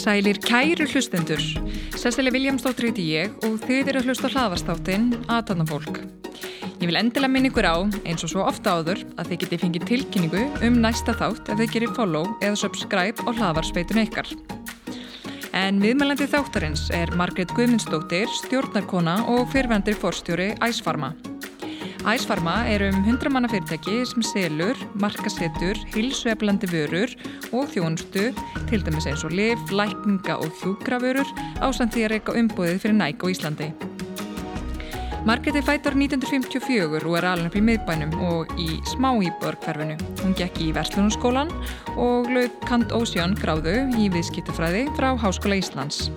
Sælir kæru hlustendur. Sessileg Viljámsdóttir heiti ég og þið eru að hlusta hlaðvarstáttinn Aðtannafólk. Ég vil endilega minna ykkur á, eins og svo ofta áður, að þið geti fengið tilkynningu um næsta þátt ef þið gerir follow eða subscribe á hlaðvarsveitun ykkar. En viðmælandi þáttarins er Margret Guðmundsdóttir, stjórnarkona og fyrvendir forstjóri Æsfarma. Æsfarma er um 100 manna fyrirtæki sem selur, markasettur, hilsueflandi vörur og þjónustu, til dæmis eins og liv, lækninga og hjúgravörur ásand því að reyka umbúðið fyrir næk á Íslandi. Margreti fættur 1954 og er alveg upp í miðbænum og í smá íbörgferfinu. Hún gekk í Verslunarskólan og lög Kant Ósjón gráðu í viðskiptafræði frá Háskóla Íslands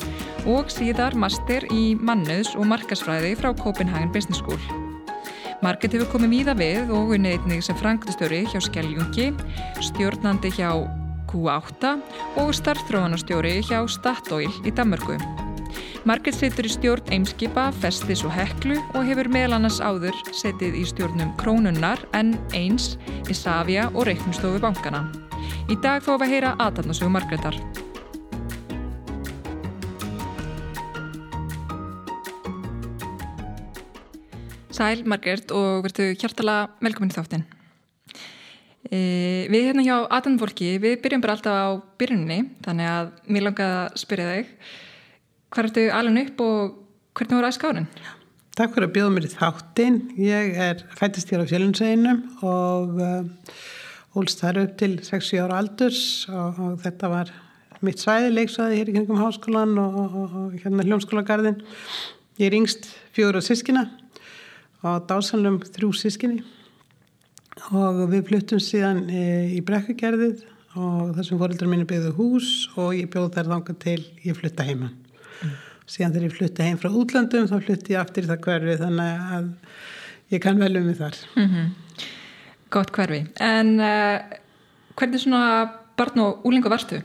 og síðar master í mannuðs og markasfræði frá Copenhagen Business School. Marget hefur komið míða við og unnið einnig sem frangtastöri hjá Skelljungi, stjórnandi hjá Q8 og starfþróanastjóri hjá Statoil í Danmarku. Marget setur í stjórn Eimskipa, Festis og Heklu og hefur meðal annars áður setið í stjórnum Krónunnar, N1, Isavia og Reykjanestofu bankana. Í dag fáum við að heyra aðtarnasögu Margreðar. Sæl Margert og verðu hjartala velkomin í þáttinn. E, við hérna hjá Atanfólki, við byrjum bara alltaf á byrjunni, þannig að mér langaði að spyrja þig, hvað ertu alveg upp og hvernig voru aðskárin? Takk fyrir að bjóða mér í þáttinn. Ég er fættist hér á fjölunseginum og uh, ólst þar upp til 6 ára aldurs og, og þetta var mitt svæði, leiksvæði hér í kringum háskólan og, og, og hérna hljómskólagarðin. Ég er yngst fjóður á sískina á dásanlum þrjú sískinni og við fluttum síðan e, í brekkugerðið og þessum fóröldrar mínu byggðu hús og ég bjóð þær þanga til ég flutta heima. Síðan þegar ég flutta heim frá útlandum þá flutti ég aftur í það hverfi þannig að ég kann vel um því þar mm -hmm. Gott hverfi en uh, hvernig svona barn og úlingu varstu?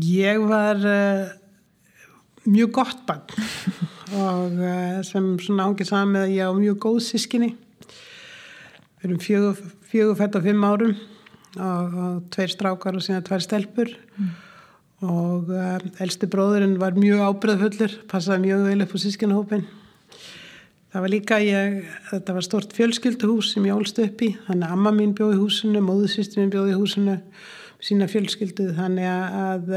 Ég var uh, mjög gott barn og uh, sem svona ángið saman með að ég á mjög góð sískinni við erum fjögur, fjögur fætt á fimm árum og, og tveir strákar og síðan tvær stelpur mm. Og uh, elsti bróðurinn var mjög ábyrðafullur passaði mjög vel upp á sískinahópin það var líka ég, þetta var stort fjölskylduhús sem ég ólst upp í. Þannig að amma mín bjóði húsinu, móðusýstin mín bjóði húsinu sína fjölskyldu. Þannig að, að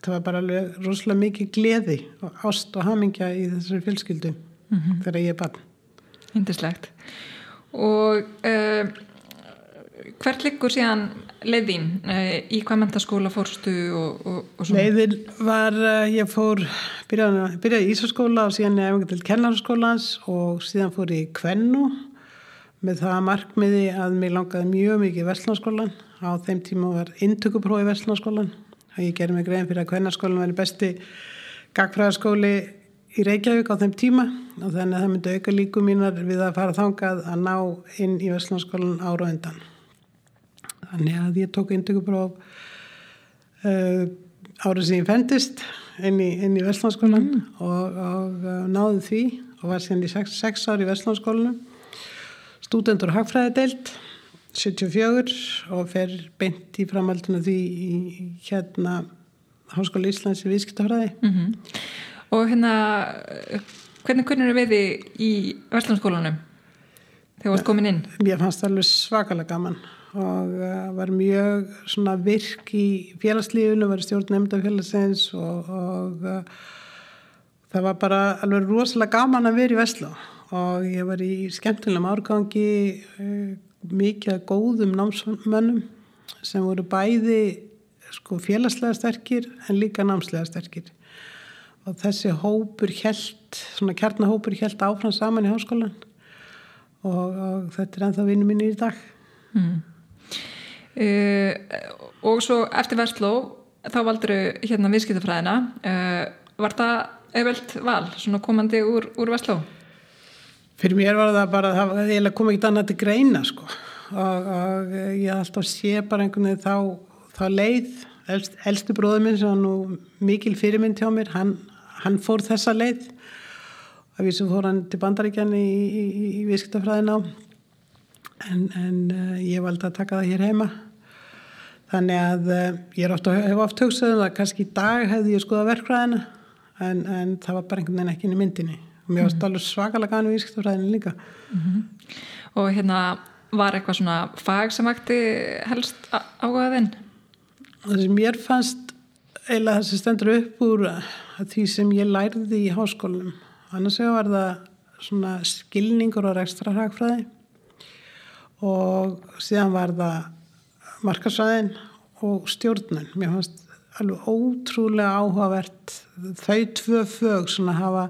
það var bara alveg rosalega mikið gleði og ást og hamingja í þessari fjölskyldu mm -hmm. þegar ég er barn. Índislegt og uh, hvert liggur síðan leiðin uh, í hvað mentaskóla fórstu og, og, og leiðin var uh, ég fór byrjaði, byrjaði í Ísaskóla og síðan eftir til kennarskólans og síðan fór ég í Kvennu með það markmiði að mér langaði mjög mikið í Vestlandskólan á þeim tíma var intökuprófi í Vestlandskólan að ég gerði mig grein fyrir að kvennarskólinn væri besti gagfræðarskóli í Reykjavík á þeim tíma og þannig að það myndi auka líku mínar við að fara þangað að ná inn í Vestlandskólan ára undan. Þannig að ég tók indökupróf uh, árið sem ég fendist inn í, í Vestlandskólan mm. og, og uh, náði því og var síðan í sex, sex ári í Vestlandskólanum stúdendur hagfræðideilt 74 og fer beint í framhalduna því í hérna Háskóla Íslands í Vískitafræði mm -hmm. Og hérna hvernig kunnur þið við í Vestlandskólanum þegar þú varst komin inn? Mér fannst það alveg svakalega gaman og uh, var mjög svona virk í félagslífunu, var stjórn nefnda félagsins og, og uh, það var bara alveg rosalega gaman að vera í Vestló. Og ég var í skemmtilegum árgangi uh, mikið góðum námsmönnum sem voru bæði sko, félagslega sterkir en líka námslega sterkir. Og þessi hópur held svona kjarnahópur held áfram saman í háskólan og, og þetta er ennþá vinnu mín í dag. Mm. Uh, og svo eftir Vestló þá valdur hérna viðskiptafræðina. Uh, var það auðvelt val svona komandi úr, úr Vestló? Fyrir mér var það bara að það kom ekki annað til greina sko. Og, og ég alltaf sé bara einhvern veginn þá, þá leið. Elst, elsti bróður minn sem var nú mikil fyrirmynd hjá mér, hann, hann fór þessa leið. Að vísu fór hann til bandaríkjan í, í, í, í viðskiptafræðina en, en uh, ég valdi að taka það hér heima þannig að uh, ég ofta, hef oft hugsað um það kannski í dag hefði ég skoða verkfræðina en, en það var bara einhvern veginn ekki inn í myndinni og mér varst mm -hmm. alveg svakalega gana viðskiptafræðina líka mm -hmm. og hérna var eitthvað svona fag sem ætti helst áhugaðinn? Það sem mér fannst eila það sem stendur upp úr því sem ég lærði í háskólanum annars var það svona skilningur og rekstra hagfræði og síðan var það markasræðin og stjórnun mér fannst alveg ótrúlega áhugavert þau tvö fög svona hafa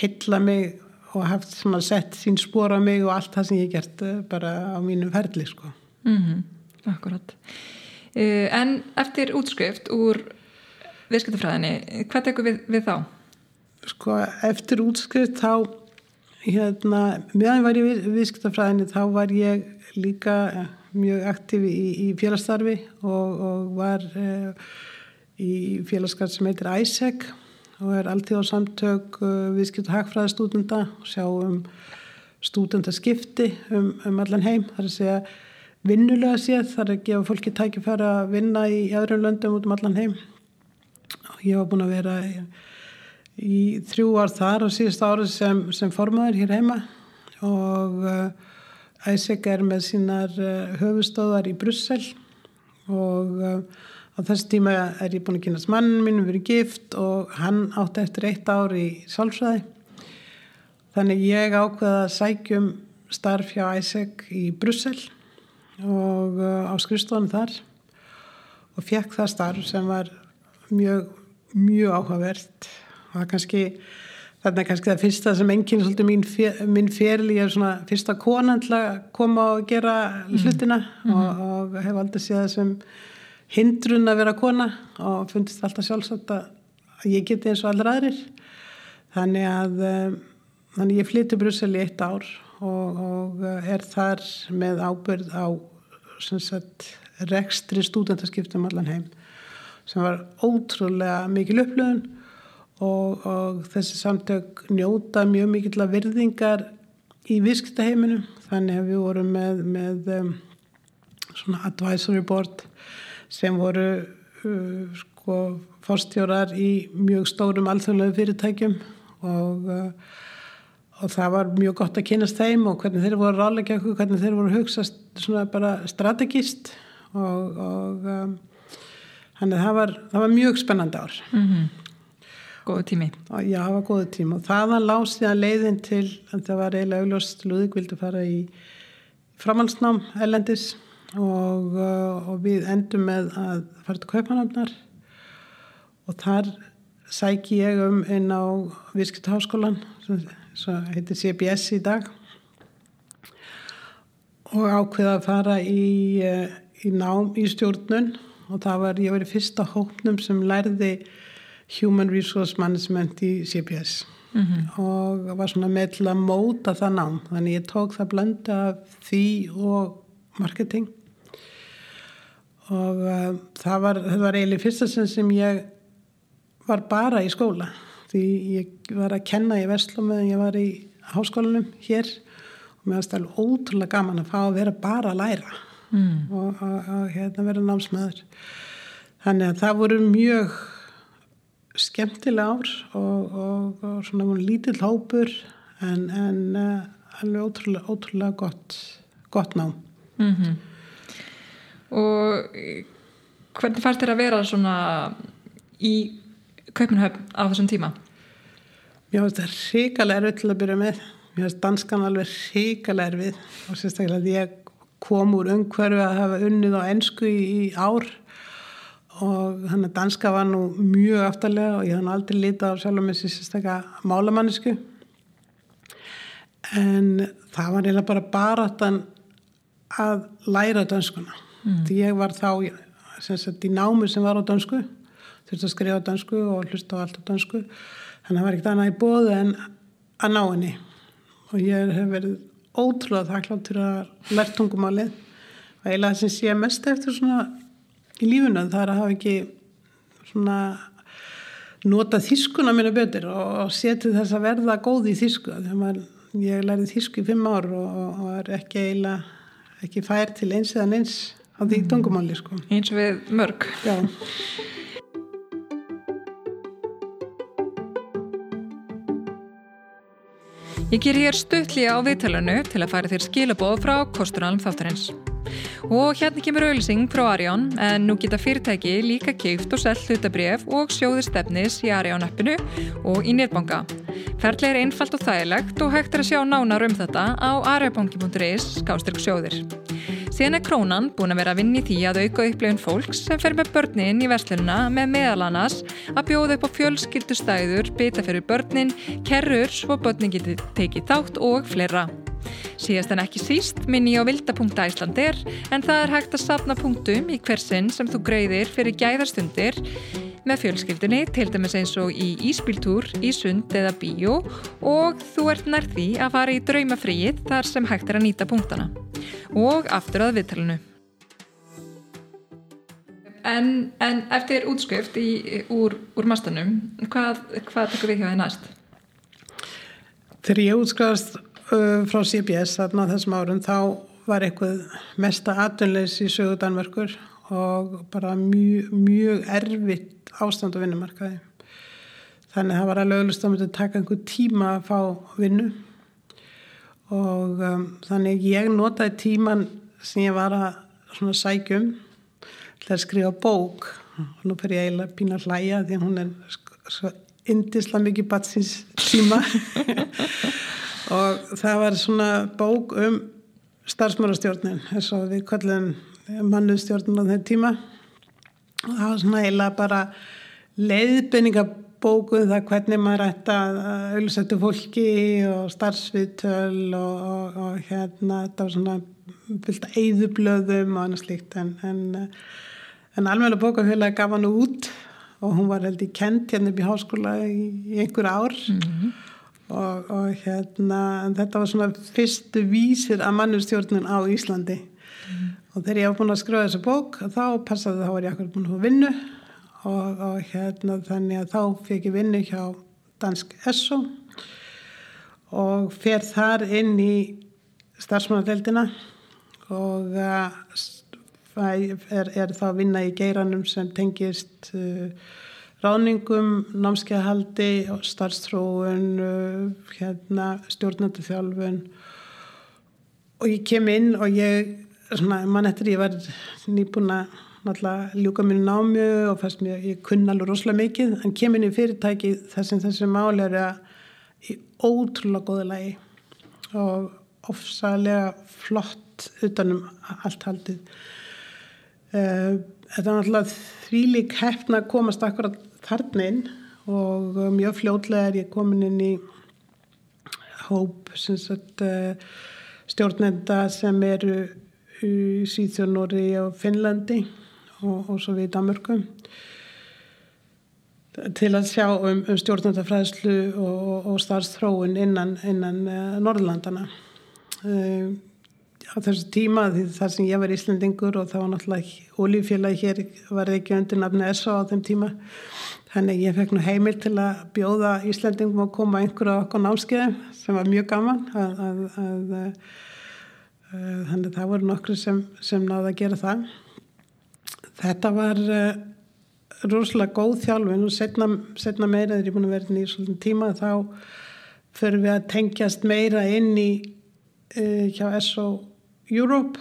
heilla mig og haft svona sett sín spór á mig og allt það sem ég gert eh, bara á mínum ferli sko. Mm -hmm. Akkurat. Uh, en eftir útskrift úr viðskiptafræðinni, hvað tekur við, við þá? Sko eftir útskrift þá hérna, meðan var ég við, viðskiptafræðinni þá var ég líka eh, mjög aktiv í, í félagsstarfi og, og var uh, í félagskap sem heitir ISEC og er alltíð á samtök uh, viðskipt hagfræði stúdenda og sjá um stúdendaskipti um, um allan heim þar að segja vinnulega séð þar að gefa fólki tækifæri að vinna í öðrum löndum út um allan heim. Og ég var búin að vera í, í þrjú ár þar og síðust árið sem, sem formadur hér heima og uh, Æsek er með sínar uh, höfustóðar í Brussel og uh, Á þessu tíma er ég búin að kynast mann minn, við erum gift og hann átti eftir eitt ár í sálfræði. Þannig ég ákveða að sækjum starf hjá ISEC í Brussel og á skrifstofunum þar og fekk það starf sem var mjög, mjög áhugavert. Það er kannski, þarna er kannski það fyrsta sem enginn svolítið mín, mín ferli, ég er svona fyrsta konan til að koma og gera mhm. hlutina mm -hmm. og, og hef aldrei séð það sem hindrun að vera kona og fundist alltaf sjálfsagt að ég geti eins og allra aðrir þannig að um, þannig ég flytti Brussel í eitt ár og, og eh, er þar með ábyrð á sagt, rekstri stúdendaskiptum allan heim sem var ótrúlega mikil upplöðun og, og þessi samtök njóta mjög mikil að virðingar í viskstaheiminum þannig að við vorum með, með um, svona advisory board sem voru uh, sko fórstjórar í mjög stórum alþjóðlegu fyrirtækjum. Og, uh, og það var mjög gott að kynast þeim og hvernig þeir voru ráleika okkur, hvernig þeir voru hugsast svona bara strategist og, og um, hann er það var, það var mjög spennandi ár. Mm -hmm. Góðu tími. Já, það var góðu tími. Og þaðan lási það leiðin til, það var eiginlega augljóst Lúðík vildi fara í framhalsnám ellendis og, uh, og við endum með að fara til Kaupanafnar og þar sæki ég um inn á Vískjöldaháskólan sem heitir CBS í dag. Og ákveða að fara í, uh, í nám í stjórnun. Og það var, ég var í fyrsta hóknum sem lærði Human Resource Management í CBS mm -hmm. og var svona með til að móta það nám. Þannig ég tók það blönda því og marketing. Og uh, það var, var eiginlega fyrsta sem ég var bara í skóla. Því ég var að kenna í Vestlum meðan ég var í háskólanum hér. Og mér varst alveg ótrúlega gaman að fá að vera bara að læra. Mm. og að hérna, vera námsmaður. Þannig að það voru mjög skemmtilega ár og, og, og svona lítill hópur en, en uh, alveg ótrúlega, ótrúlega gott, gott nám. Mm -hmm og hvernig fannst þér að vera svona í Kaupanhöfn á þessum tíma? Mér finnst það ríkalega erfið til að byrja með. Mér finnst danskan alveg ríkalega erfið og sérstaklega að ég kom úr umhverfi að hafa unnið á ennsku í, í ár og þannig að danska var nú mjög aftalega og ég hann aldrei lítið á sjálf með sérstaklega málamannisku en það var eiginlega bara baráttan að læra danskuna mm. því ég var þá sagt, í námi sem var á dansku þurfti að skrifa dansku og hlusta á allt á dansku þannig að það var ekkert annað í bóðu en að ná henni. Og ég hef verið ótrúlega þakklátt til að lært tungumálið. Og eiginlega sem sé mest eftir svona í lífuna það er að hafa ekki svona nota þískuna mínu betur og setja þess að verða góð í þísku þegar maður, ég lærið þísku í fimm ár og, og er ekki eiginlega ekki fær til eins eða eins á því mm. tungumáli sko. eins við mörg já Ég ger hér stuttli á viðtælunu til að færa þér skilabóð frá kostunalum þáttarins. Og hérna kemur auðlýsing frá Arjón en nú geta fyrirtæki líka keift og selgt hlutabref og sjóði stefnis í Arjón appinu og í netbanka. Ferðlega er einfalt og þægilegt og hægt er að sjá nánar um þetta á arjabanki.is skástyrk sjóðir. Síðan er Krónan búin að vera að vinni því að auka upplifun fólks sem fer með börnin í verslununa með meðalanas að bjóða upp á fjölskyldustæður, byta fyrir börnin, kerrur svo börnin getur tekið þátt og fleira. Síðast en ekki síst minni á vilda.æslandir en það er hægt að safna punktum í hversin sem þú greiðir fyrir gæðarstundir með fjölskyldunni, til dæmis eins og í íspíltúr, í sund eða bíó og þú ert nær því að fara í draumafríið þar sem hægt er að nýta punktana. Og aftur að viðtalinu. En, en eftir útskrift í, úr, úr mastanum, hvað, hvað tekur við hjá þið næst? Þegar ég útskrifast uh, frá CBS þarna þessum árum þá var eitthvað mesta atunleys í sögu Danmörkur og bara mjög, mjög erfitt ástand á vinnumarkaði. Þannig að það var alveg auðvitað að myndi taka einhver tíma að fá vinnu. Og um, þannig ég notaði tíman sem ég var að sækjum til að skrifa bók. Og nú fer ég eiginlega pína að hlæja því að hún er svo indisla mikið batsins tíma. Og það var svona bók um starfsmörastjórnin þess að við kallum mannuðstjórnin á þeim tíma. og það var svona eiginlega bara leiðbenningabókuð um það hvernig maður ætti að auðvitað fólki og starfsviðtöl og, og, og hérna þetta var svona fylgt að eigðublöðum og annað slíkt en, en, en alveg bókafélagi gaf hann út og hún var held í kent hérna upp í háskóla í, einhver ár mm -hmm. og, og hérna þetta var svona fyrstu vísir að mannustjórnun á Íslandi mm. Og þegar ég var búin að skrifa þessa bók þá passaði þá var ég akkur búin að vinna og, og hérna þannig að þá fekk ég vinna hjá Dansk SO og fer þar inn í starfsmannadeildina. Og er, er þá að vinna í geiranum sem tengist uh, ráningum, námskeiðhaldi og starfstróun uh, hérna, stjórnandi þjálfun og ég kem inn og ég svona, mann eftir ég var nýbúna náttúrulega ljúka mínu námi og fannst mér, ég kunna alveg rosalega mikið en kemur inn í fyrirtæki þar sem þessi máli eru að í ótrúlega góða lægi og ofsalega flott utanum allt haldið. Uh, þetta er náttúrulega þvílik hefna að komast akkurat þarna inn og mjög fljótlega er ég komin inn í hóp sagt, uh, stjórnenda sem eru í Sýþjónóri og Finnlandi og, og svo við Danmörku. Til að sjá um, um stjórnandafræðslu og, og starfstróun innan, innan uh, Norðlandana uh, á þessu tíma því þar sem ég var Íslandingur og það var náttúrulega ólífélagi hér var ekki undir nafni SO á þeim tíma. Þannig ég fekk nú heimil til að bjóða Íslandingum að koma einhverju okkur námskeiði sem var mjög gaman að, að, að þannig að það voru nokkru sem, sem náði að gera það. Þetta var uh, rosalega góð þjálfin og setna, setna meira þegar ég er búin að vera í svona tíma þá fyrir við að tengjast meira inn í uh, hjá SO Europe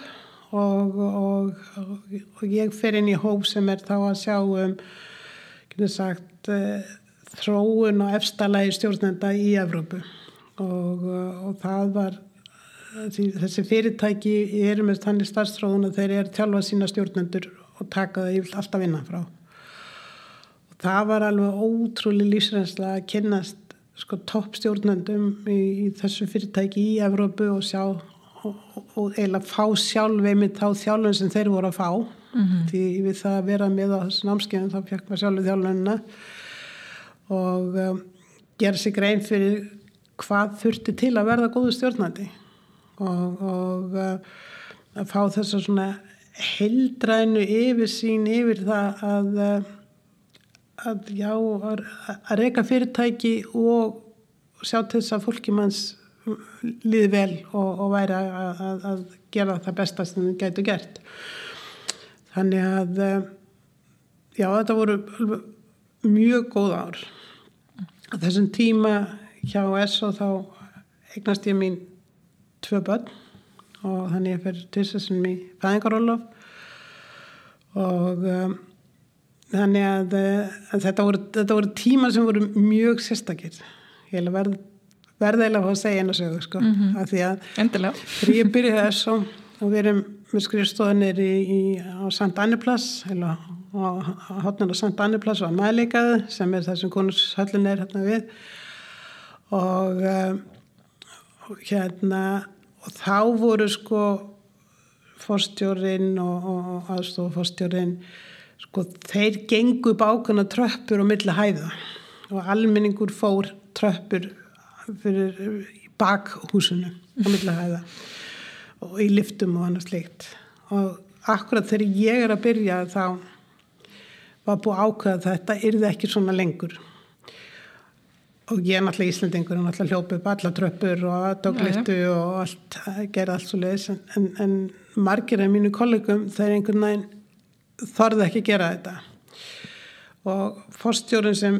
og, og, og, og ég fer inn í hóp sem er þá að sjá um sagt, uh, þróun og efstalagi stjórnenda í Evrópu. Og það var þessi fyrirtæki eru með þannig starfstróðun að þeir eru tjálfa sína stjórnendur og taka það yfir alltaf innan frá. Og það var alveg ótrúlega lífsrensla að kynast sko toppstjórnendum í, í þessu fyrirtæki í Evrópu og sjá og, og, eiginlega fá sjálf einmitt þá þjálfun sem þeir voru að fá. Mm -hmm. því við það að vera með á þessu námskeiðin þá fekk maður sjálfu þjálfunina. Og um, gera sig grein fyrir hvað þurfti til að verða góðu stjórnandi og, og uh, að fá þess að svona heldrænu yfir sín yfir það að, eh, að já, að, að reyka fyrirtæki og sjá til þess að fólki manns liði vel og, og væri að, að, að gera það besta sem þið gætu gert. Þannig að eh, já, þetta voru mjög góð ár. Á þessum tíma hjá SO þá eignast ég mín tvö börn og þannig ég fyrir til þess að mér fæðingarólof og um, þannig að, að þetta, voru, þetta voru tíma sem voru mjög sérstakir ég verð, verði eiginlega að fá að segja einu sögu sko, mm -hmm. af því að þegar ég byrjaði þess og við erum með skrifstofunir í, í, á St. Anniplass á hotnarna St. Anniplass og að maðurleikaðu sem er það sem konurshöllin er hérna við og um, hérna og þá voru sko fórstjórin og, og aðstofórstjórin sko þeir gengu bákana tröppur og milla hæða og almenningur fór tröppur fyrir bakhúsinu og milla hæða og í liftum og annars leikt og akkurat þegar ég er að byrja þá var búið ákveða þetta yrði ekki svona lengur og ég náttúrulega Íslandingur og náttúrulega hljópi upp alla tröppur og doglittu og allt, gera allt svo leiðis en, en margir af mínu kollegum þeir einhvern veginn þorði ekki gera þetta. Og fórstjórun sem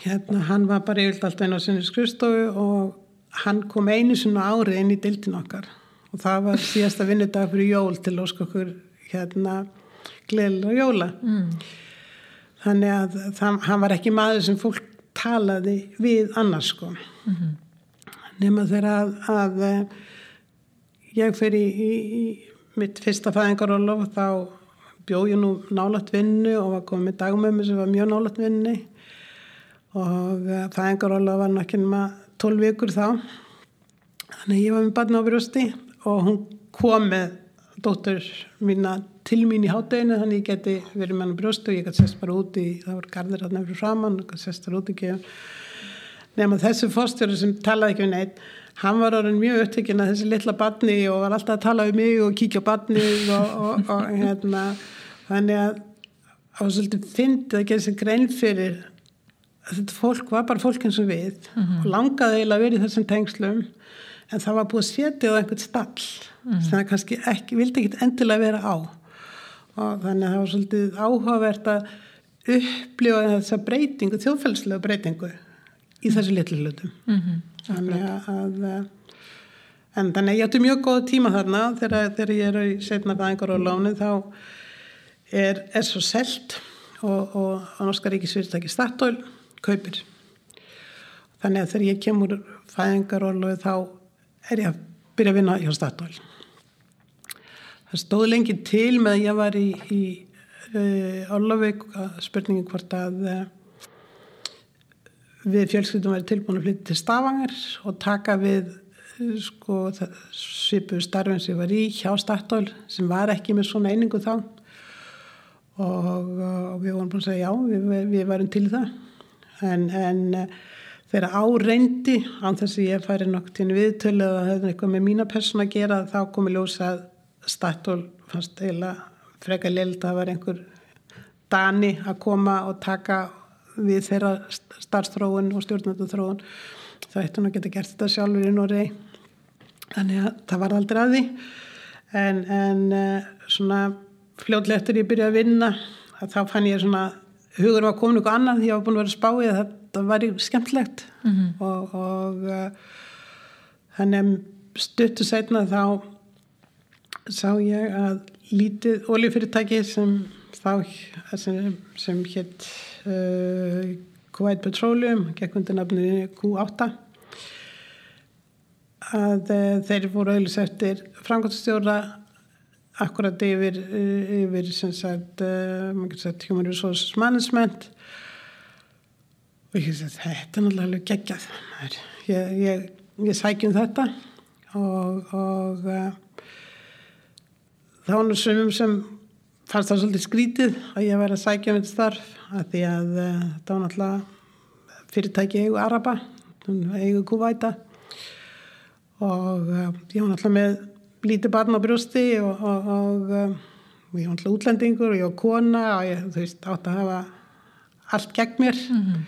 hérna hann var bara yfirlt alltaf inn á sinni skrifstofu og hann kom einu svona árið inn í dildin okkar. Og það var síðasta vinnudag fyrir jól til ósk okkur hérna gleðilega jóla. Mm. þannig að það, hann var ekki maður sem fólk talaði við annars sko mm -hmm. nema þegar að, að eh, ég fer í, í, í mitt fyrsta fæðingarólof þá bjóð ég nú nálat vinnu og var komið dagmömmu sem var mjög nálat vinnu og eh, fæðingarólof var náttúrulega 12 vikur þá þannig ég var með barna á brjósti og hún kom með dóttur mína til mín í hátteginu þannig ég geti verið með hann brjóstu og ég gæti sest bara úti, það voru gardir hann eftir framann og gæti sest bara úti ekki nema þessi fórstjóri sem talaði ekki við neitt hann var orðin mjög upptökin að þessi litla barni og var alltaf að tala um mig og kíkja á barni og, og, og hérna þannig að á svolítið fyndið að gera sér grein fyrir að þetta fólk var bara fólk eins og við mm -hmm. og langaði eiginlega að vera í þessum tengslum en það var búið að setja á einhvern stall mm -hmm. sem það kannski ekki, vildi ekki endilega vera á og þannig að það var svolítið áhugavert að upplifa þessa breytingu, þjóðfællslega breytingu í þessu litlu hlutum. Mm -hmm. þannig að en þannig að ég átti mjög góð tíma þarna. Þegar, þegar ég er í setna fæðingar og láni þá er, er svo selt og, og, og Norska Ríkisfyrirtæki Statoil kaupir. Þannig að þegar ég kemur fæðingar og láni þá er ég að byrja að vinna hjá Statoil það stóð lengi til með að ég var í, í uh, Orlovík spurningi hvort að uh, við fjölskyldum væri tilbúin að flytja til Stavangar og taka við uh, sko svipu starfinn sem ég var í hjá Statoil sem var ekki með svona einingu þá. Og, og við vorum búin að segja já, við, við varum til það. En, en þegar áreyndi án þess að ég færi nokk til viðtölu eða eitthvað með mína persóna að gera þá komi ljósa að Statoil fannst eiginlega freka lild að það var einhver dani að koma og taka við þeirra starfstróun og stjórnarþróun það eittu að geta gert þetta sjálfur í Nóri þannig að það var aldrei að því. En, en uh, svona fljóðlega eftir ég byrjaði að vinna að þá fann ég svona hugur var komin eitthvað annað því ég var búin að vera spáið að þetta var skemmtlegt mm -hmm. og, og uh, þannig að stuttu setna þá sá ég að lítið oljufyrirtæki sem þá sem, sem hétt uh, Kuwait Petroleum gekk undir nafninu Q8 að uh, þeir voru auðvitað eftir framkvæmstjóra akkurat yfir, yfir sem sagt, uh, sagt Human Resources Management. Og ég veist að þetta er náttúrulega geggjað ég, ég, ég sækjum þetta. Og, og uh, þá er svömmum sem fannst það svolítið skrítið að ég væri að sækja með starf að því að uh, þetta var náttúrulega fyrirtæki eigu Araba eigu Kuwaita og uh, ég var náttúrulega með lítið barn á brjósti og, og, og, um, ég var alltaf útlendingur og ég var kona og ég, þú veist, átt að hafa allt gegn mér. Mm -hmm.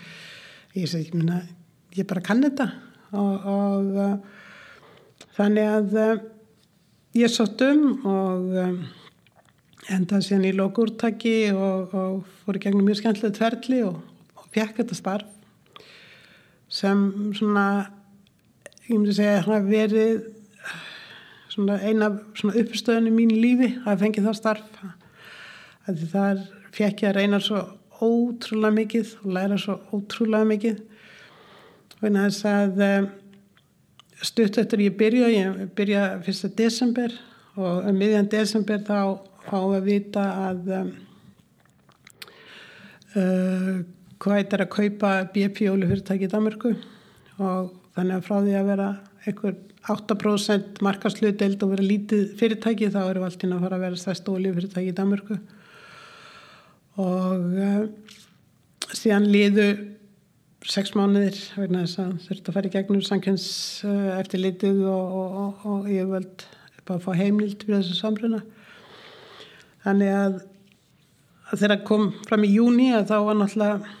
Ég segi, ég minna, ég bara kann þetta og, og uh, þannig að ég sátt um og um, endaði síðan í lókurtaki og, og fór í gegnum mjög skemmtilegt ferli og, og fekk þetta starf sem svona ég myndi segja að verið svona eina svona uppstöðun í lífi að fengi það starf. Að þar fekk ég að reyna svo ótrúlega mikið og læra svo ótrúlega mikið. Og þess að eh, stutt eftir ég byrja ég byrja fyrsta desember og um miðjan desember þá fáum við að vita að um, uh, hvað þetta er að kaupa BP ólufyrirtæki í Danmarku og þannig að frá því að vera einhver 8% markasluðdeild og vera lítið fyrirtæki þá eru alltaf að fara að vera stærst ólífyrirtæki í Danmörku. Og uh, síðan liðu sex mánuðir þurfti að fara í gegnum sankjans uh, eftir litið og, og, og, ég völd bara að fá heimlild fyrir þessu samruna þannig að, að þegar kom fram í júni að þá var náttúrulega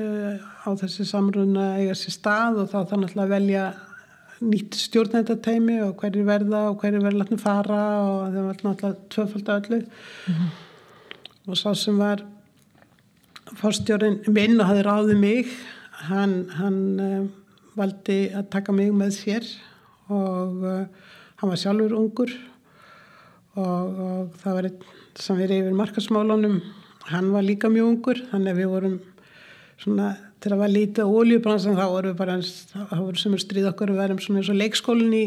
uh, á þessi samruna eiga sér stað og þá þá náttúrulega velja nýtt stjórnendateimi og hverju verða og hverju verða látni fara og það var náttúrulega tvöfald öllu mm -hmm. og sá sem var fórstjórin minn og hafði ráðið mig hann, hann uh, valdi að taka mig með sér og uh, hann var sjálfur ungur og, og það var einn sem við reyfum markasmálunum hann var líka mjög ungur þannig að við vorum svona til að vera lítið á oljubransan þá voru við bara þá voru sem er stríð okkur við værum svona eins og leikskólin í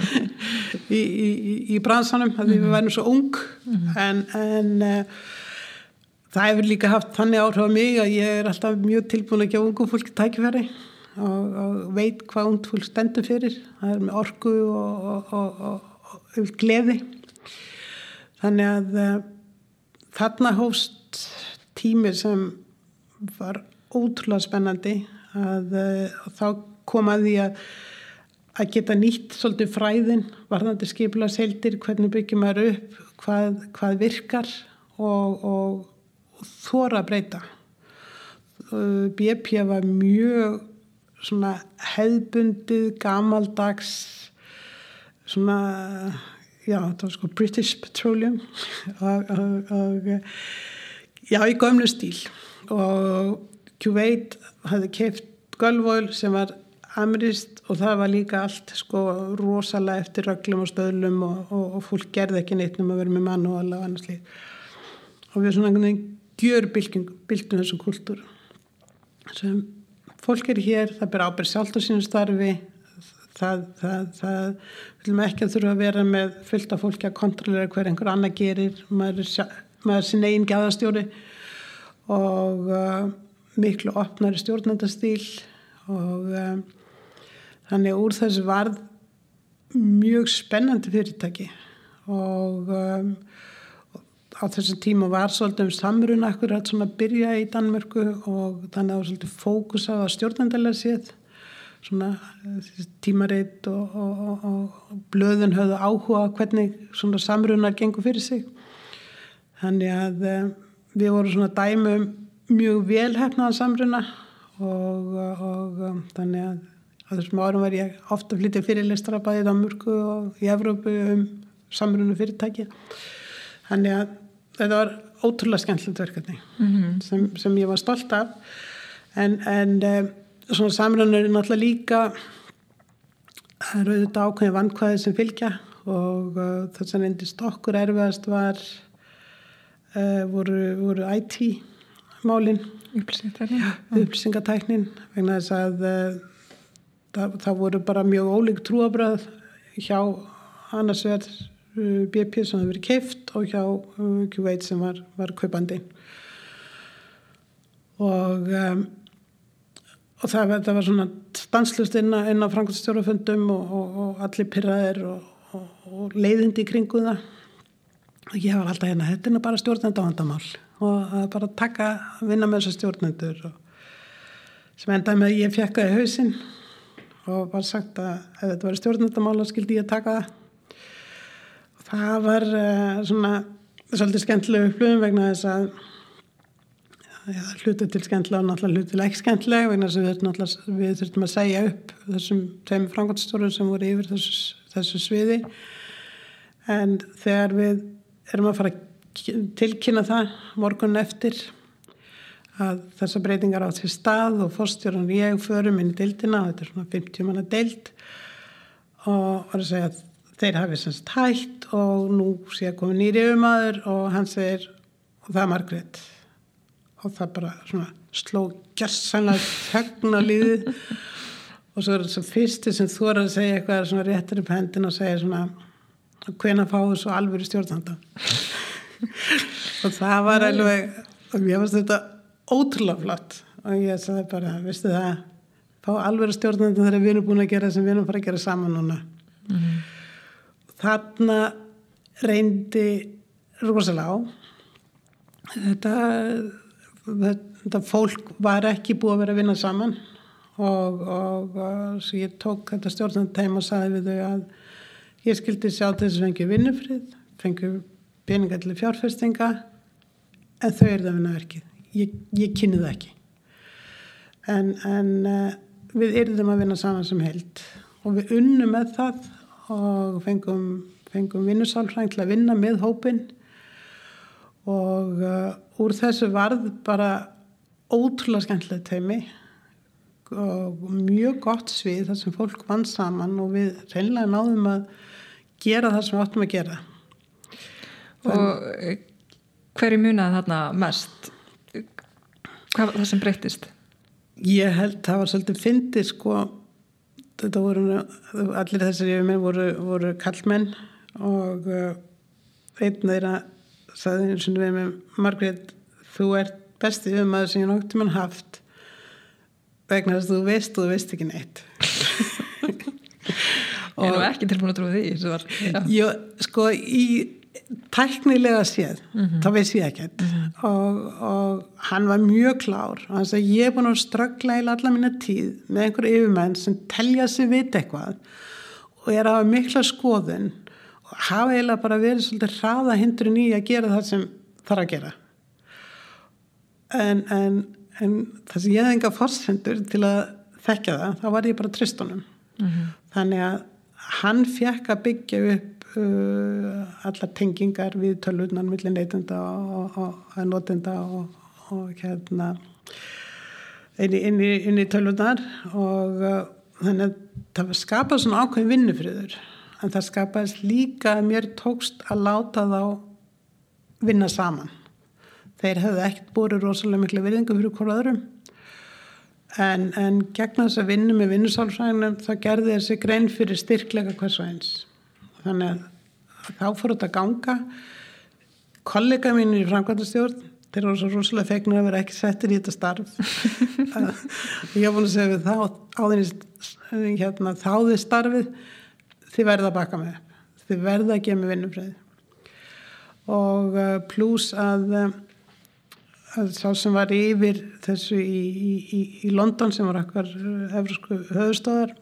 í, í, í, bransanum að við værum svo ung -hmm. en, en uh, það hefur líka haft þannig áhrif á mig að ég er alltaf mjög tilbúin að gefa ungu fólki tækifæri og, og veit hvað ung fólk stendur fyrir. Það er með orgu og, og, og gleði. Þannig að uh, þarna hóst tími sem var ótrúlega spennandi að, eh, þá kom að að geta nýtt svolítið fræðin varðandi skipla seldir, hvernig byggjum maður upp, hvað, hvað virkar og þóra að breyta. BP var mjög svona hefðbundið, gamaldags, svona, já, það var sko British Petroleum og, og já, í gömlu stíl og Kuwait hafði keift Gulfoil sem var amrist og það var líka allt sko rosalega eftir röglum og stöðlum og, og, og fólk gerði ekki neitt um að vera með mann og allavega annars líf og við svona einhvern veginn gjör byltum þessum kultúr sem fólk er hér, það ber ábyrg sjálft á sínum starfi það, það, það viljum ekki að þurfa að vera með fullt af fólki að kontrollera hver einhver annað gerir maður er, er sin eigin gæðastjóri og uh, miklu opnari stjórnandastíl og um, þannig úr þessu varð mjög spennandi fyrirtæki og um, á þessu tíma var svolítið um samrun akkurat svona að byrja í Danmörku og þannig að það var svolítið fókus á að stjórnandalega séð svona tímaritt og, og, og, og blöðun höfðu áhuga hvernig svona samrunar gengur fyrir sig. Þannig að um, við vorum svona dæmum mjög velhæfnaðan samruna og, um, þannig að á þessum árum var ég ofta flytja fyrirlistra bæðið á Mörgu og í Evrópu um samrunu fyrirtæki þannig að þetta var ótrúlega skemmtilegt verkefni mm -hmm. sem, sem ég var stolt af. En, en um, svona samrunur er náttúrulega líka það eru auðvitað ákveðin vankvæði sem fylgja og uh, þess að endist okkur erfiðast var uh, voru, voru IT málinn upplýsingatæknin. Vegna þess að uh, það, það voru bara mjög ólík trúabröð hjá annars verð eh, BP sem hefur verið keift og hjá uh, Kuwait sem var, var kaupandi. Og um, og það, það var svona stanslust inn á, á Frankfurtstjórafundum og, og, og allir pyrraðir og, og leiðindi í kringu það. Og ég var alltaf hérna, þetta er bara stjórnenda vandamál og að bara taka að vinna með þessar stjórnendur sem endaði með ég fekk það í hausin og var sagt að ef þetta var stjórnendamála skildi ég að taka það Það var uh, svona svolítið skemmtileg upplöfum vegna þess að ja, hlutu til skemmtilega og náttúrulega hlutu til ekki skemmtilega vegna þess að við, við þurftum að segja upp þessum tveim frangotstórun sem voru yfir þessu, þessu sviði. En þegar við erum að fara að tilkynna það morgun eftir að þessa breytingar átt sér stað og fórstjórun og ég förum inn í deildina þetta er svona 50 manna deild og var að segja að þeir hafi semst hægt og nú sé að koma nýri umaður og hann segir og það er Margrét. Og það bara svona sló gæssanlega tegna líðið og svo er þetta fyrsti sem þú er að segja eitthvað svona réttir upp hendin og segja svona hvena fáðu svo alveg stjórnanda? Og það var alveg og ég veist þetta ótrúlega flott. Og ég sagði bara, vistu það fá alveg stjórnandi þegar við erum búin að gera sem við erum fara að gera saman núna. Mm -hmm. Þarna reyndi rosalega á. Þetta, þetta fólk var ekki búið að vera að vinna saman og, og, og svo ég tók þetta stjórnandi teim og sagði við þau að ég skildi sjá þess að fengi vinnufrið fengi peningalli fjárfestinga en þau eru það vinnaverkið ég, ég kynni það ekki. En, en uh, við erum að vinna saman sem held og við unnum með það og fengum, fengum vinnusálfræng til að vinna með hópin og uh, úr þessu varð bara ótrúlega skemmtileg teimi og mjög gott svið þar sem fólk vann saman og við reynlega náðum að gera það sem við áttum að gera. Og hverju munaði þarna mest? Hvað var það sem breytist? Ég held það var svolítið fyndið sko þetta voru allir þessari yfirmenn voru, voru kallmenn og uh, einn þeirra saði eins og við með Margrét þú ert besti yfirmaður sem ég nokti mann haft vegna þess að þú veist og þú veist ekki neitt. Ég er nú ekki tilbúin að trúa því? Var, Jó, sko í tæknilega séð mm -hmm. þá veist ég ekkert mm -hmm. og, og hann var mjög klár og hann sagði ég er búin að ströggla í alla mína tíð með einhverju yfirmenn sem telja sig vit eitthvað og er að hafa mikla skoðun og hafa eiginlega bara verið svolítið hraða hindrun í að gera það sem þarf að gera en, en, en það sem ég hef enga fórsendur til að þekka það, þá var ég bara tristunum mm -hmm. þannig að hann fekk að byggja upp uh, allar tengingar við tölvurnan millir neytenda og, notenda og, og hérna inn í, inn í, inn í tölvurnar og uh, þannig að það var skapað svona ákveðin vinnufriður en það skapaðist líka að mér tókst að láta þá vinna saman. Þeir hefðu ekkert búið rosalega miklu virðingu fyrir hverju öðrum en, en gegn þess að vinna með vinnusálfræðinum þá gerði þessi grein fyrir styrklega hvers og eins þannig að þá fór þetta að ganga. Kollega mín í framkvæmdastjórn þeir eru svo rúslega fegnir að vera ekki settir í þetta starf. Ég hef búin að segja við þá áðinni hérna, þáði starfið þið verða að baka með þið verða að gefa með vinnumfræði og uh, pluss að, uh, að sá sem var yfir þessu í, í, í London sem var okkar uh, höfustóðar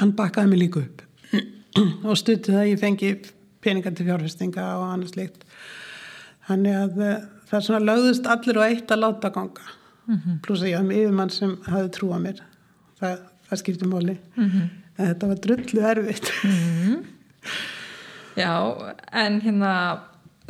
hann bakaði mig líka upp og stutti það. Að ég fengi peningar til fjárfestinga og annars líkt þannig að uh, það er svona lögðust allir og eitt að láta ganga. Mm -hmm. pluss að ég hafði yfirmann sem hafði trú á mér. Það, það skipti móli mm -hmm. en þetta var drullu erfitt. Mm -hmm. Já, en hérna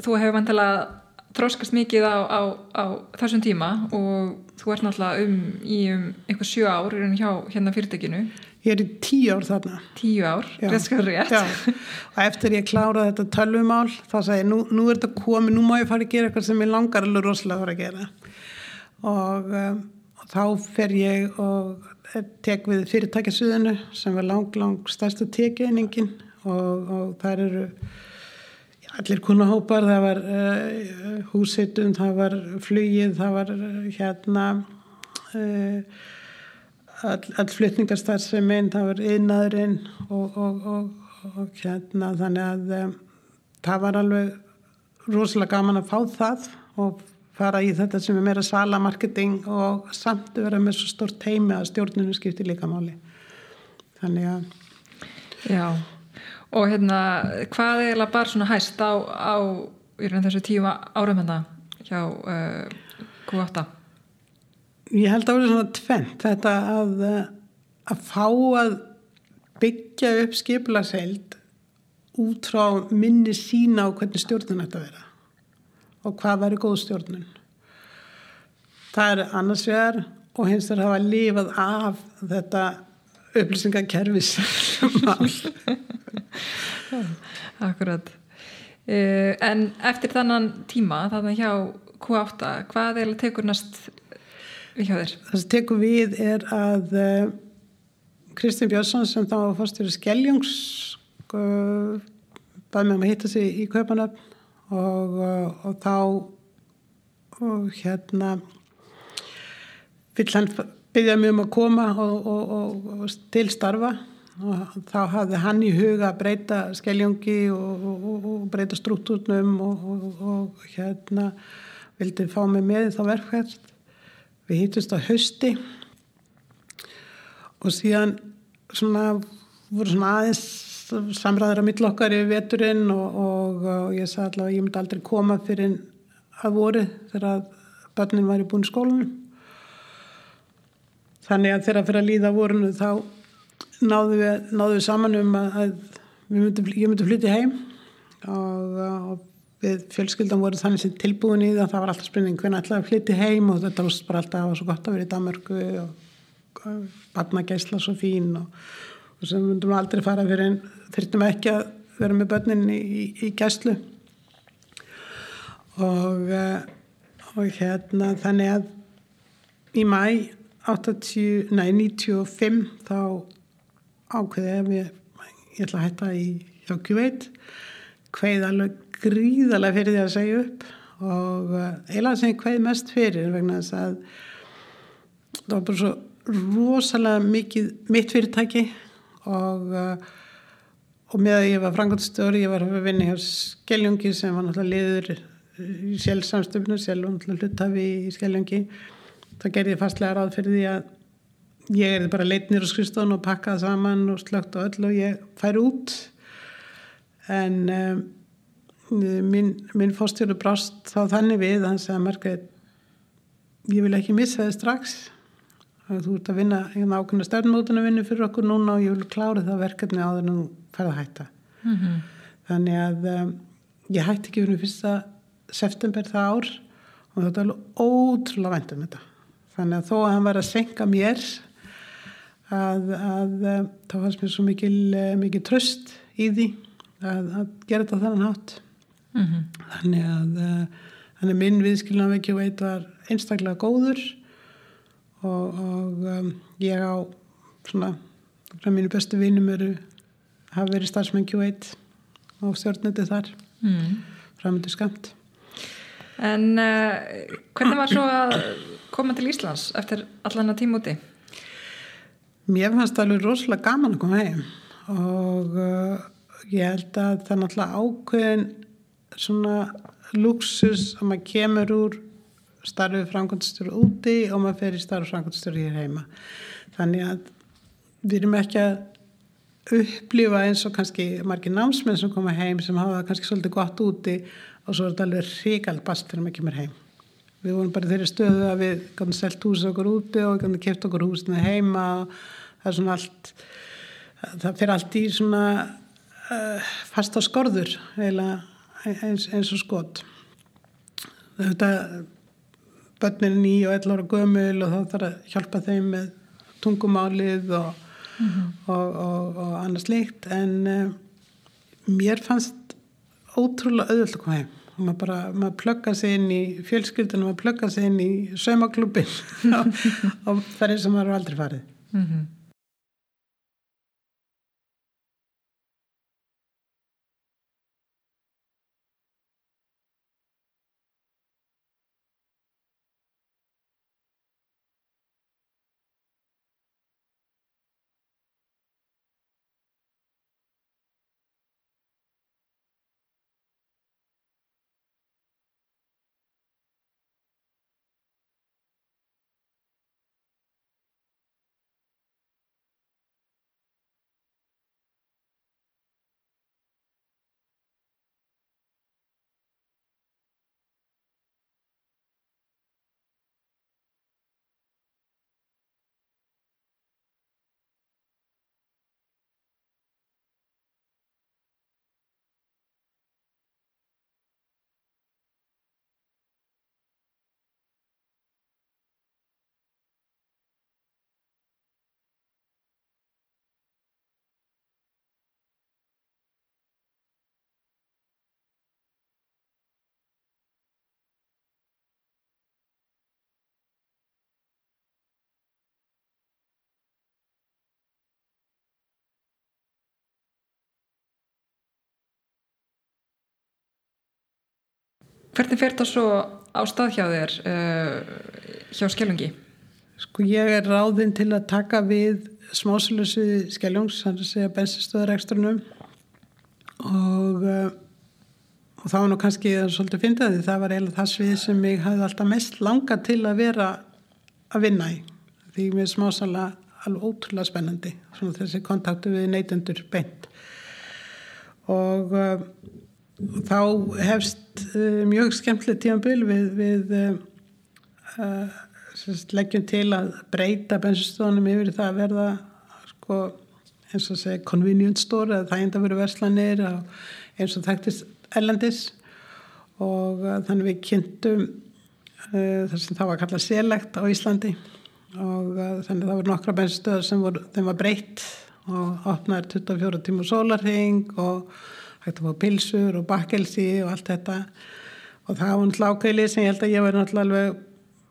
þú hefur vantilega þróskast mikið á, á, á þessum tíma og þú ert náttúrulega um í um einhver sjö ár hjá hérna fyrirtekinu Ég er í tíu ár þarna. Tíu ár, rétt skar rétt. Já, og eftir ég kláraði þetta tölvumál, þá sagði ég, nú, nú er þetta komið, nú má ég fara að gera eitthvað sem ég langar alveg rosalega að fara að gera. Og, um, og þá fer ég og tek við fyrirtækjasuðinu sem var lang, lang stærsta tekeiningin og, og þar eru allir kunahópar, það var uh, húsitun, það var flugið, það var uh, hérna... Uh, all, all flutningarstarf sem einn, það var yðnaðurinn og, og, og, og hérna þannig að um, það var alveg rosalega gaman að fá það og fara í þetta sem er meira salamarketing og samt að vera með svo stort heimi að stjórnunum skiptir líka máli. Þannig að Já, og hérna hvað er bara svona hæst á, á þessu tíu árum hérna hjá uh, Q8 Ég held að það voru svona tvent þetta að, uh, að fá að byggja upp skipularseild út frá minni sína á hvernig stjórnun þetta vera og hvað væri góð stjórnun. Það er annars vegar og hins vegar hafa lifað af þetta upplýsingakerfis Akkurat uh, En eftir þannan tíma þannig hjá Q8 hvað er að tekur næst? Það sem tekur við er að uh, Kristinn Björnsson sem þá var fórstjóri Skeljóngs uh, bæði með að hitta sig í Kaupanöfn og, uh, og þá og hérna vill hann byggja mjög um að koma og, og, og til starfa. Og þá hafði hann í huga að breyta skeljóngi og breyta struktúrnum og hérna vildi fá mig með þá verkvært við hýttist á hausti og síðan svona voru svona aðeins samræðar á millokkar í veturinn og, og, og ég sagði allavega að ég myndi aldrei koma fyrir að voru þegar börnin væri búin í skólunum þannig að þegar fyrir að líða vorunu þá náðu við, náðu við saman um að myndi, ég myndi flytja heim og, og við fjölskyldan voru þannig sem tilbúin í það það var alltaf spurning hvernig ætlaði að flytja heim og þetta var bara alltaf, svo gott að vera í Danmarku og barna gæsla svo fín og, og sem myndum aldrei fara fyrir þurftum ekki að vera með börnin í, í, í gæslu. Og eh, og hérna þannig að í mæ 80, nei, 95 þá ákveði ég ég, ætla að hætta í hjá Kjuveit hveið alveg gríðarlega fyrir því að segja upp. Og uh, eiginlega sem ég hveið mest fyrir vegna þess að það var bara svo rosalega mikið mitt fyrirtæki og uh, og með að ég var frangotstjóri ég var að vinna hjá Skeljungi sem var náttúrulega liður í sjálfsamstöfnu sjálf hlutafi í Skeljungi. Þá gerði fastlega ráð fyrir því að ég erði bara leitnir og skristofn og pakkað saman og slögt og öll og ég færi út. En um, minn, minn fórstjóru brást þá þannig við hann sagði Margreit ég vil ekki missa þið strax. Þú ert að vinna hérna ákveðna stjórnmótuna vinnu fyrir okkur núna og ég vil klára það verkefni á þennan ferða hætta. Mm -hmm. þannig að um, ég hætti ekki fyrir fyrsta september það ár og þetta er alveg ótrúlega vænt um þetta. Þannig að þó að hann var að senka mér að, að þá fannst mér svo mikil, mikil tröst í því að, að gera þetta þannig hátt mm -hmm. þannig að þannig að minn viðskilnaðan ekki veit var einstaklega góður og, og um, ég á svona frá mínu bestu vinum eru hafa verið starfsmenn Q8 og stjórnandi þar mm. framöndu skamt En uh, hvernig var svo að koma til Íslands eftir allan að tíma úti? Mér fannst það alveg rosalega gaman að koma heim og uh, ég held að það er náttúrulega ákveðin svona luxus að maður kemur úr starfið framkvæmstur úti og maður fer í starfið framkvæmstur hér heima. Þannig að við erum ekki að upplifa eins og kannski margir námsmenn sem koma heim sem hafa kannski svolítið gott úti og svo er þetta alveg ríkald bast þegar maður kemur heim. Við vorum bara þeirri stöðu að við gætum selt hús okkur úti og gætum kæft okkur húsinu heima og það er svona allt það fyrir allt í svona uh, fast á skorður eins, eins og skot þetta börnin er ný og ell ára gömul og þá þarf að hjálpa þeim með tungumálið og, mm -hmm. og, og, og annars líkt en uh, mér fannst ótrúlega auðvöld að koma heim og maður bara, maður plöggar sig inn í fjölskyldunum, maður plöggar sig inn í saumaklubin og það er sem maður aldrei farið mm -hmm. Hvernig fer það svo á stað hjá þér uh, hjá Skelungi? Sko ég er ráðinn til að taka við smáslusi Skelungs, hann er að segja bensinstöðarekstrunum og, uh, og var nú kannski svolítið fyndaði, það var eiginlega það svið sem ég hafði alltaf mest langa til að vera að vinna í. Því mér smásala alveg ótrúlega spennandi svona þessi kontaktu við neytendur beint. Og uh, þá hefst uh, mjög skemmtileg tímanbíl við, við uh, leggjum til að breyta bensinstónum yfir það að verða sko, eins og segja convenience store eða það enda verið verslanir eins og þekktist ellendis og þannig við kynntum þar sem það var kallað selegt á Íslandi. Og þannig það voru nokkra bensinstöðar sem voru, þeim var breytt og opnaði 24 tíma sólarhing og hægt að fá pilsur og bakkelsi og allt þetta. Og það var náttúrulega ákveðlið sem ég held að ég var náttúrulega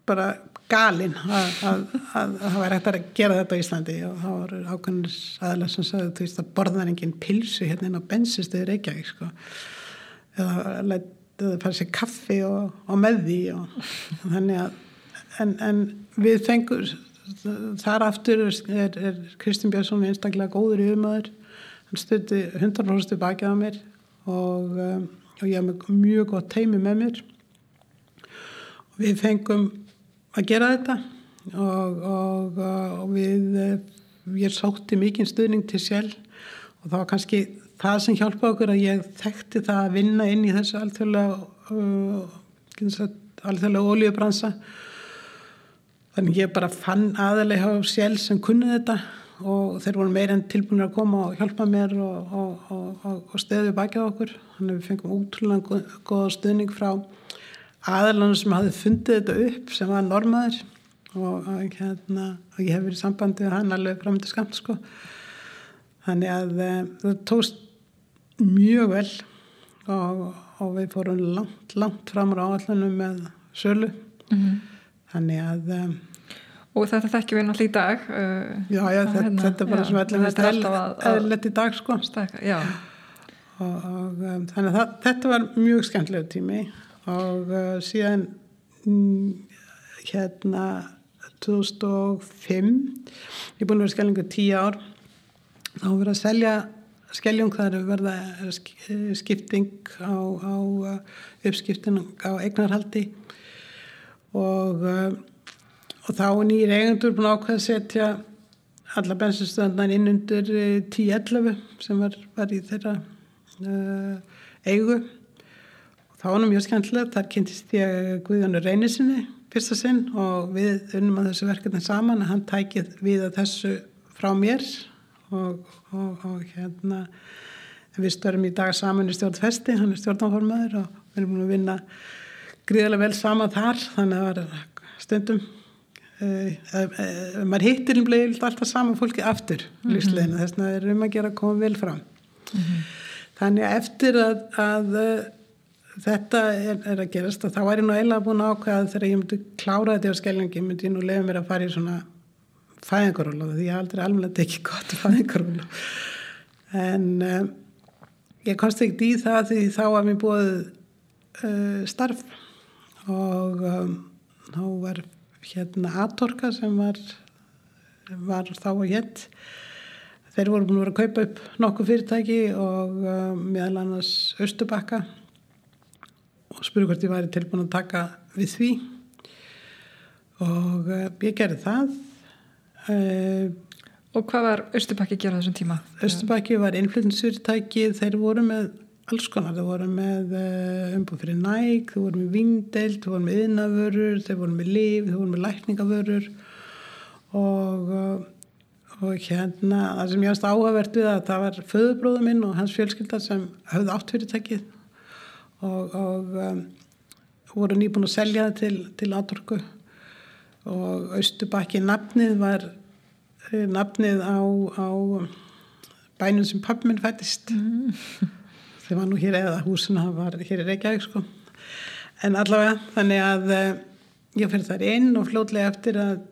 bara galinn að, að, að, að það væri hægt að gera þetta í Íslandi. Og það voru ákveðnir aðalega sem sagði þú veist að borðar enginn pilsu hérna inn á bensinstöður Reykjavík sko. Eða það fara sér kaffi og, og með því og þannig að en, en við fengur þar aftur er, er Kristján Björnsson einstaklega góður í umöður hann stutti 100% tilbaki á mér og, um, og ég haf mjög gott teimi með mér. Og við fengum að gera þetta og, og, og við ég sótti mikið stuðning til sjálf og það var kannski það sem hjálpa okkur að ég þekkti það að vinna inn í þessu alþjóðlega uh, alþjóðlega oljubransa Þannig ég bara fann aðalega á sjálf sem kunni þetta og þeir voru meira enn tilbúinir að koma og hjálpa mér og, og, og, og stöðu baki á okkur. Þannig að við fengum útrúlega goða stöðning frá aðalanum sem hafði fundið þetta upp sem var normaður og hérna, ég hef verið í sambandi með hann alveg fram til skamt sko. Þannig að e, það tóst mjög vel og við fórum langt, langt fram á áallunum með sölu. Mm -hmm. Þannig að um, Og þetta þekkjum við náttúrulega í dag uh, Já, já, þetta, hérna, þetta er bara sem allir eðlert í dag sko. stæka, Já. Og, og um, þannig að það, þetta var mjög skemmtilegu tími. Og uh, síðan mm, hérna 2005 ég er búin að vera skellingu tíu ár þá verið að selja skelljung þar verða skipting á, á uh, uppskiptin á eignarhaldi. Og, eh, og þá er nýjir eigendur búin ákveð að setja alla bensinstöðunar inn undir 10-11 eh, sem var, var í þeirra uh, eigu. Og þá var nú mjög skemmtilegt þar kynntist ég Guðjónu Reynisinni fyrsta sinn og við unnum að þessu verkefni saman að hann tækið við að þessu frá mér. Og, og, og hérna við störum í dag saman í stjórnfesti hann er stjórnanformaður og við erum búin að vinna gríðarlega vel saman þar þannig að það var stundum maður hittir alltaf saman fólki aftur mm -hmm. þess það er um að gera að koma vel fram mm -hmm. þannig að eftir að, að uh, þetta er, er að gerast og þá er ég nú eiginlega búin ákveða þegar ég myndi klára þetta á skellingi myndi ég nú lefa mér að fara í svona fæðingaróla því ég aldrei alveg tekið gott fæðingaróla en ég komst ekkert í það því þá var mér búið starf og um, þá var hérna Atorka sem var, var þá og hétt þeir voru búin að vera að kaupa upp nokkuð fyrirtæki og um, meðal annars Östubakka og spuru hvort ég væri tilbúin að taka við því og uh, ég gerði það uh, Og hvað var Östubakki að gera þessum tíma? Östubakki var innflyttinsfyrirtæki þeir voru með alls konar, þau voru með eh, umbúð fyrir næg, þau voru með vindelt, þau voru með yðnavörur, þau voru með liv, þau voru með lækningavörur. Og, eh, og hérna það sem ég ást áhugavert við að það var föðubróðu minn og hans fjölskylda sem höfði átt fyrirtækið. Og, og um, voru nýbúin að selja það til, til aðtorku og Östubakki nafnið var nafnið á, á bænum sem pappminn fættist mm sem var nú hér eða húsuna var hér í Reykjavík sko en allavega þannig að uh, ég fyrir þar inn og flótlega eftir að,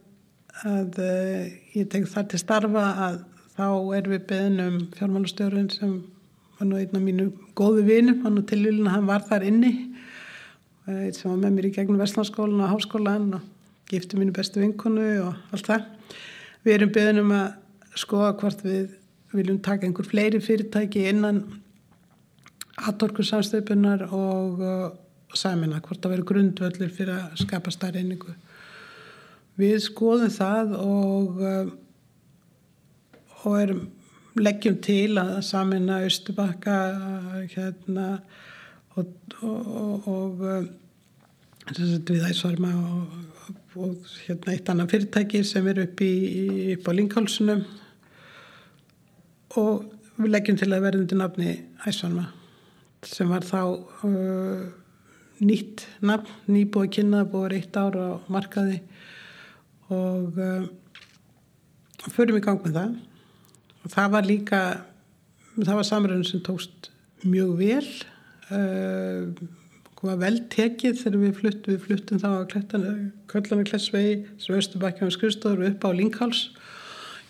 að uh, ég tek þar til starfa að þá er við beðnum fjármálastjórun sem var nú einn af mínu góðu vinum, hann og tilvílun hann var þar inni eitt sem var með mér í gegnum Vestlandskólan og Háskólan og gifti mínu bestu vinkonu og allt það. Við erum beðin um að skoða hvort við viljum taka einhver fleiri fyrirtæki innan aðtorku samstöpunar og uh, samina, hvort það verður grundvöldur fyrir að skapa starri einingu. Við skoðum það og, uh, og erum, leggjum til að samina Östubakka hérna, og, og, og uh, við æsvarma og hérna eitt annan fyrirtæki sem er upp, í, upp á Linkálsunum og við leggjum til að verða undir nafni Æsvanma sem var þá uh, nýtt nafn, nýbúið kynna búið eitt ára á markaði. Og uh, förum í gang með það. Og það var líka það var samræðin sem tókst mjög vel uh, var vel tekið þegar við fluttum, við fluttum þá að Köllana Klessvegi sem Östubakja á skrifstofur upp á Linkháls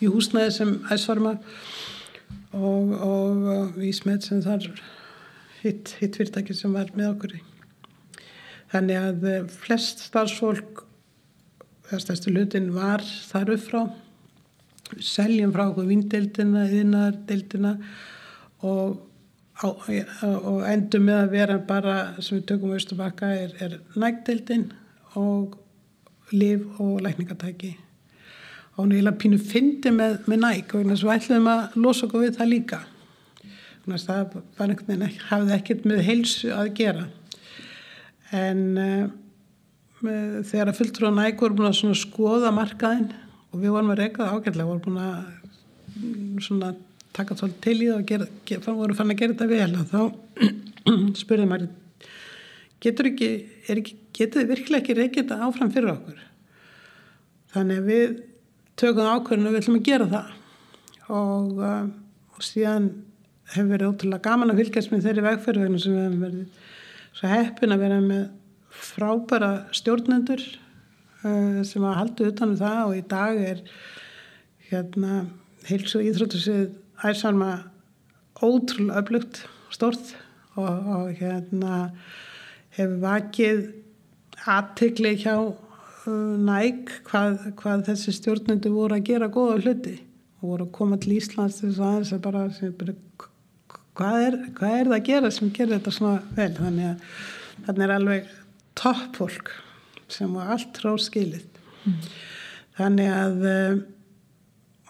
í húsnæði sem æsvarma og, og Vísmed sem þar hitt, hitt fyrirtæki sem var með okkur í. Þannig að eh, flest starfsfólk, það stærstu lutin var þar upp frá, seljum frá okkur vindeildina, yðinardeildina og og endur með að vera bara sem við tökum á Östubakka er, er nægdeildin og liv og lækningatæki. Og hún er eiginlega pínu fyndi með, með næg og þess að við ætlum að losa okkur við það líka það var einhvern veginn ekki, hafði ekkert með heilsu að gera. En uh, þegar að fulltrú á næg voru búin að skoða markaðin og við vorum að reyka það ágætlega voru búin að mm, svona taka svolítið til í það og gera, gera, voru fann að gera þetta vel og þá spurði maður getur ekki, ekki getur þið virkilega ekki reykja þetta áfram fyrir okkur? Þannig að við tökum ákveðinu og við ætlum að gera það. Og, uh, og síðan hefur verið ótrúlega gaman að fylgjast með þeirri vegferðinu sem við hefum verið svo heppin að vera með frábæra stjórnendur uh, sem að halda utanum það og í dag er hérna heils og íþróttusið æsalma ótrúlega öflugt stort og, og hérna hefur vakið aðtegli hjá uh, næk hvað, hvað þessi stjórnundu voru að gera góða hluti og voru að koma til Íslands þess aðeins að bara, bara hvað, er, hvað er það að gera sem gerir þetta svona vel? Þannig að þannig er alveg topp fólk sem var allt ráskilið mm. þannig að uh,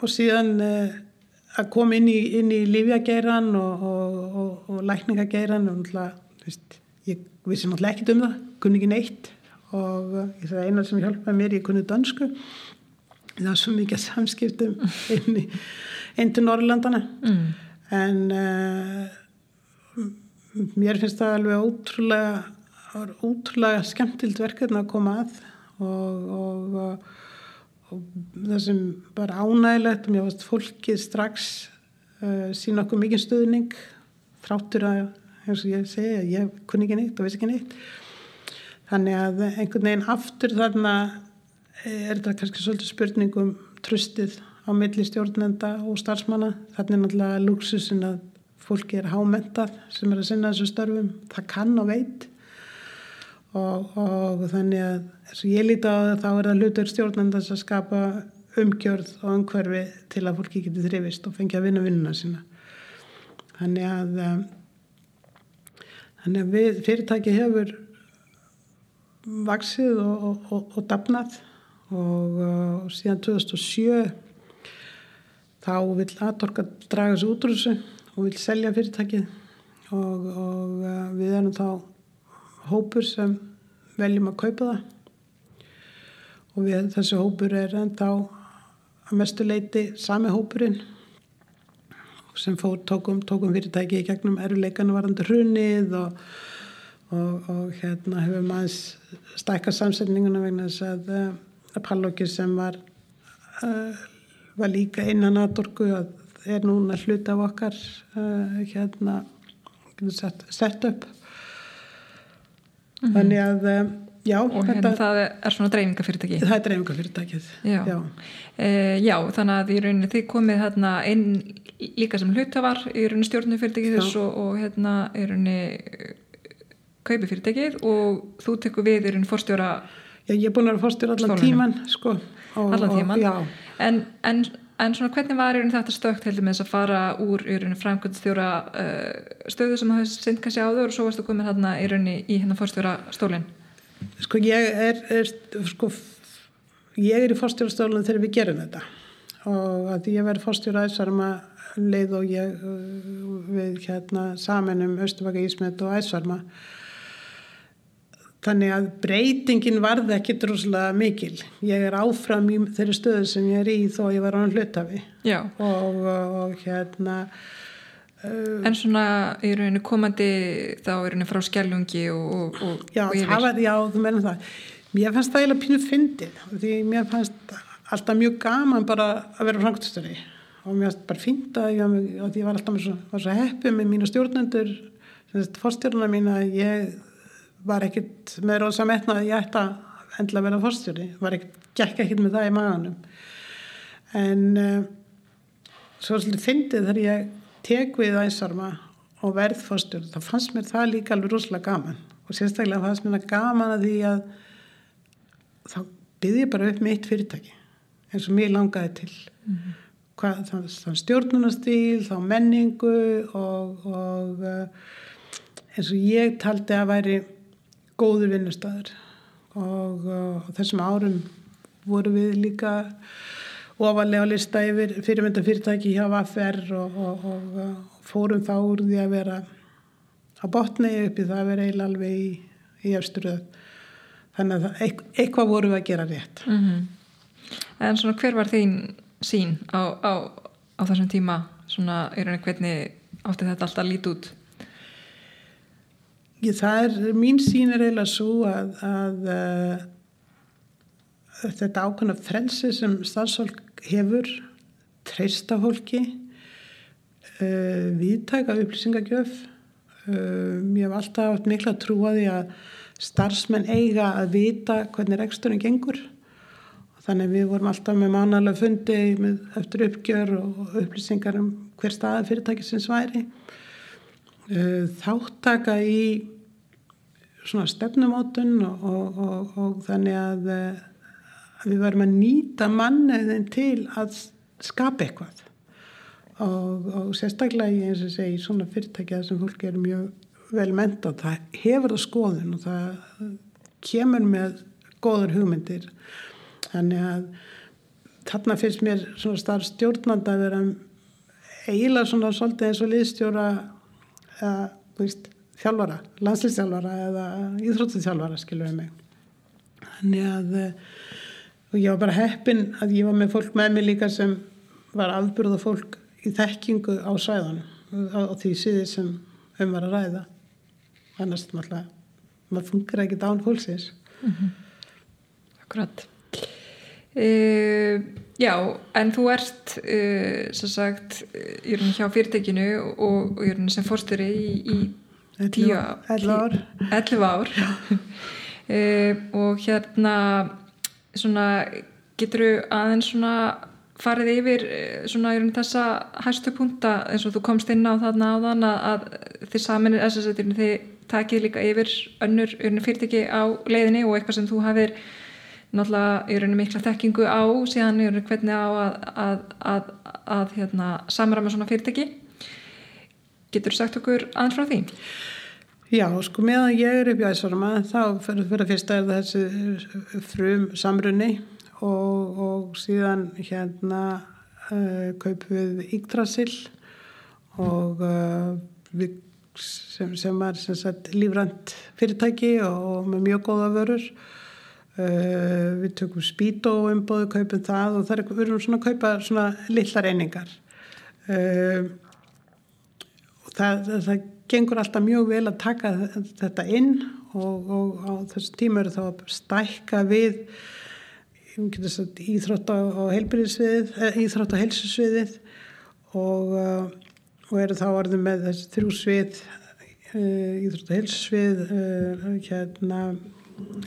og síðan uh, að koma inn í, í lífjageiran og, og, og, og lækningageiran og náttúrulega, ég vissi náttúrulega ekkit um það, kunni ekki neitt. Og ég sagði einar sem hjálpaði mér, ég kunni dansku, það var svo mikið samskiptum inn, í, inn til Norrlandana mm. En uh, mér finnst það alveg ótrúlega, ótrúlega skemmtilt verkefni að koma að og og það sem var ánægilegt mér varst fólkið strax uh, sína okkur mikið stuðning þráttur að, eins og ég segi ég kunni ekki neitt og vissi ekki neitt. Þannig að einhvern veginn aftur þarna er þetta kannski svolítið spurningum tröstið á milli stjórnenda og starfsmanna. Þannig náttúrulega luxusin að fólki er hámentað sem er að sinna þessu störfum. Það kann og veit. Og, og þannig að eins og ég líti á það þá er það hlutur stjórnandans að skapa umgjörð og umhverfi til að fólki geti þrifist og fengi að vinna vinnuna sína. Þannig að um, þannig að við, fyrirtæki hefur vaksið og, og, og dapnað og síðan 2007 þá vil aðtorka draga þessu útrúsu og vil selja fyrirtækið. Og, og uh, við erum þá hópur sem veljum að kaupa það. Og við, þessi hópur er enda á að mestu leiti sami hópurinn sem fór, tókum, tókum fyrirtæki í gegnum eruleikanu varandi hrunnið og, og, og hérna hefur maður stækka samsetninguna vegna þess að, eh, að Pallókir sem var uh, var líka innan aðdorku að er núna hluti af okkar uh, hérna sett, sett upp mm -hmm. þannig að eh, já, og hérna þetta, það er svona dreifingafyrirtæki það er dreifingafyrirtækið já. Já. E, já, þannig að í rauninni þið komið hérna inn líka sem hlutafar í rauninni stjórnufyrirtæki þess og, og hérna í rauninni kaupi fyrirtækið og þú tekur við í raun fórstjóra Já, ég er búin að vera fórstjóra allan tíman, sko. Og, allan tíman Og, já, en, en, en svona hvernig var þetta stökt heldur með þess að fara úr framkvæmstjóra uh, stöðu sem hafði sinn kannski áður og svo varstu komin hérna í raun í hérna fórstjóra stólinn sko ég er, er sko, ég er í fórstjórastólunum þegar við gerum þetta. Og að ég verði fórstjóra æsvarma leið og ég uh, við hérna saminum Östubaka Ísmet og æsvarma þannig að breytingin varði ekki droslega mikil. Ég er áfram í þeirri stöðu sem ég er í þó ég var án hlutafi Já, og, og, og hérna en svona í rauninu komandi þá í rauninu frá skjálungi og, og, og, Já, og það var, já, þú meðum það. Mér fannst það eiginlega pínu fyndið því mér fannst alltaf mjög gaman bara að vera framkvæmstöri og mér fannst bara fínt að ég, var alltaf með svo, svo heppið með mína stjórnendur, fórstjórna mín að ég var ekkit með rosa metna að ég ætti að endla að vera fórstjóri, var ekkit, gekk ekkit með það í maganum. En uh, svo svolítið fyndið þegar ég tek við æsarma og verð fórstjóri, þá fannst mér það líka alveg rosalega gaman og sérstaklega fannst mér það gaman að því að þá byrði ég bara upp mitt fyrirtæki eins og mér langaði til Mhm. Hvað, þann, þann stjórnunastíl, þá menningu og, og uh, eins og ég taldi að væri góður vinnustæður og uh, þessum árum voru við líka ofalega á lista yfir fyrirmynda fyrirtæki hjá VFR og, og, og, og fórum þá úr því að vera á botni upp í það að vera eiginlega alveg í, í efsturöð þannig að eit- eitthvað vorum við að gera rétt. Mhm. En svona hver var þín sín á, á, á þessum tíma? Svona hvernig átti þetta alltaf að líti út Ég, er, mín sín er eiginlega svo að, að uh, þetta ákvæmna frelsi sem starfsfólk hefur, treysta fólki, uh, viðtæka upplýsingagjöf. Uh, ég hef alltaf haft mikla trú að að starfsmenn eiga að vita hvernig reksturinn gengur. Þannig við vorum alltaf með mánalega fundi með, eftir uppgjör og upplýsingar um hver staða fyrirtækisins væri. Uh, þáttaka í svona stefnumótun og, og, og, og þannig að, eh, að við varum að nýta manniðin til að skapa eitthvað. Og, sérstaklega í eins og segi svona fyrirtækja sem fólk er mjög vel menta það hefur það skoðun og það kemur með góður hugmyndir. Þannig að þarna finnst mér svona starf stjórnanda að vera eiginlega svona svolítið eins og liðstjóra eða, þú veist, þjálfara, landslýstjálfara eða íþróttaþjálfara, skilur við mig. Þannig að eh, og ég var bara heppin að ég var með fólk með mig líka sem var afburða fólk í þekkingu á svæðanum á, á því síði sem um var að ræða. Annars náttúrulega, maður funkar ekki dán fólksins. Akkurat uh, Já, en þú ert uh, sem sagt í rauninni hjá fyrirtækinu og, í rauninni sem fórstjóri í, í tíu á- 11 ár. 11 ár. Uh, og hérna svona getur aðeins svona farið yfir eh, svona í rauninni þessa hæstu punta eins og þú komst inn á þarna áðan að, að þið saminir þess að þið takið líka yfir önnur fyrirtæki á leiðinni og eitthvað sem þú hafið náttúrulega í rauninni mikla þekkingu á síðan í rauninni hvernig á að, að, að, að hérna, samræma svona fyrirtæki getur sagt okkur aðeins frá því? Já, sko meðan ég er upp í æsvarma þá fyrir, fyrir fyrsta er þessi frum samrunni og, og síðan hérna uh, kaupum við Yggdrasil og uh, við, sem, sem sagt, lífrænt fyrirtæki og með mjög góða vörur uh, við tökum spító umbóðu, kaupum það og það er, við erum svona að kaupa svona litlar einingar. Uh, og það, það, gengur alltaf mjög vel að taka þetta inn og, og á þessu tíma eru þá að stækka við sagt, íþrótt og heilbyrðisviðið, íþrótt og helsisviðið og, uh, og eru þá orðið með þessi þrjú svið, uh, íþrótt og helsisvið, uh, hérna,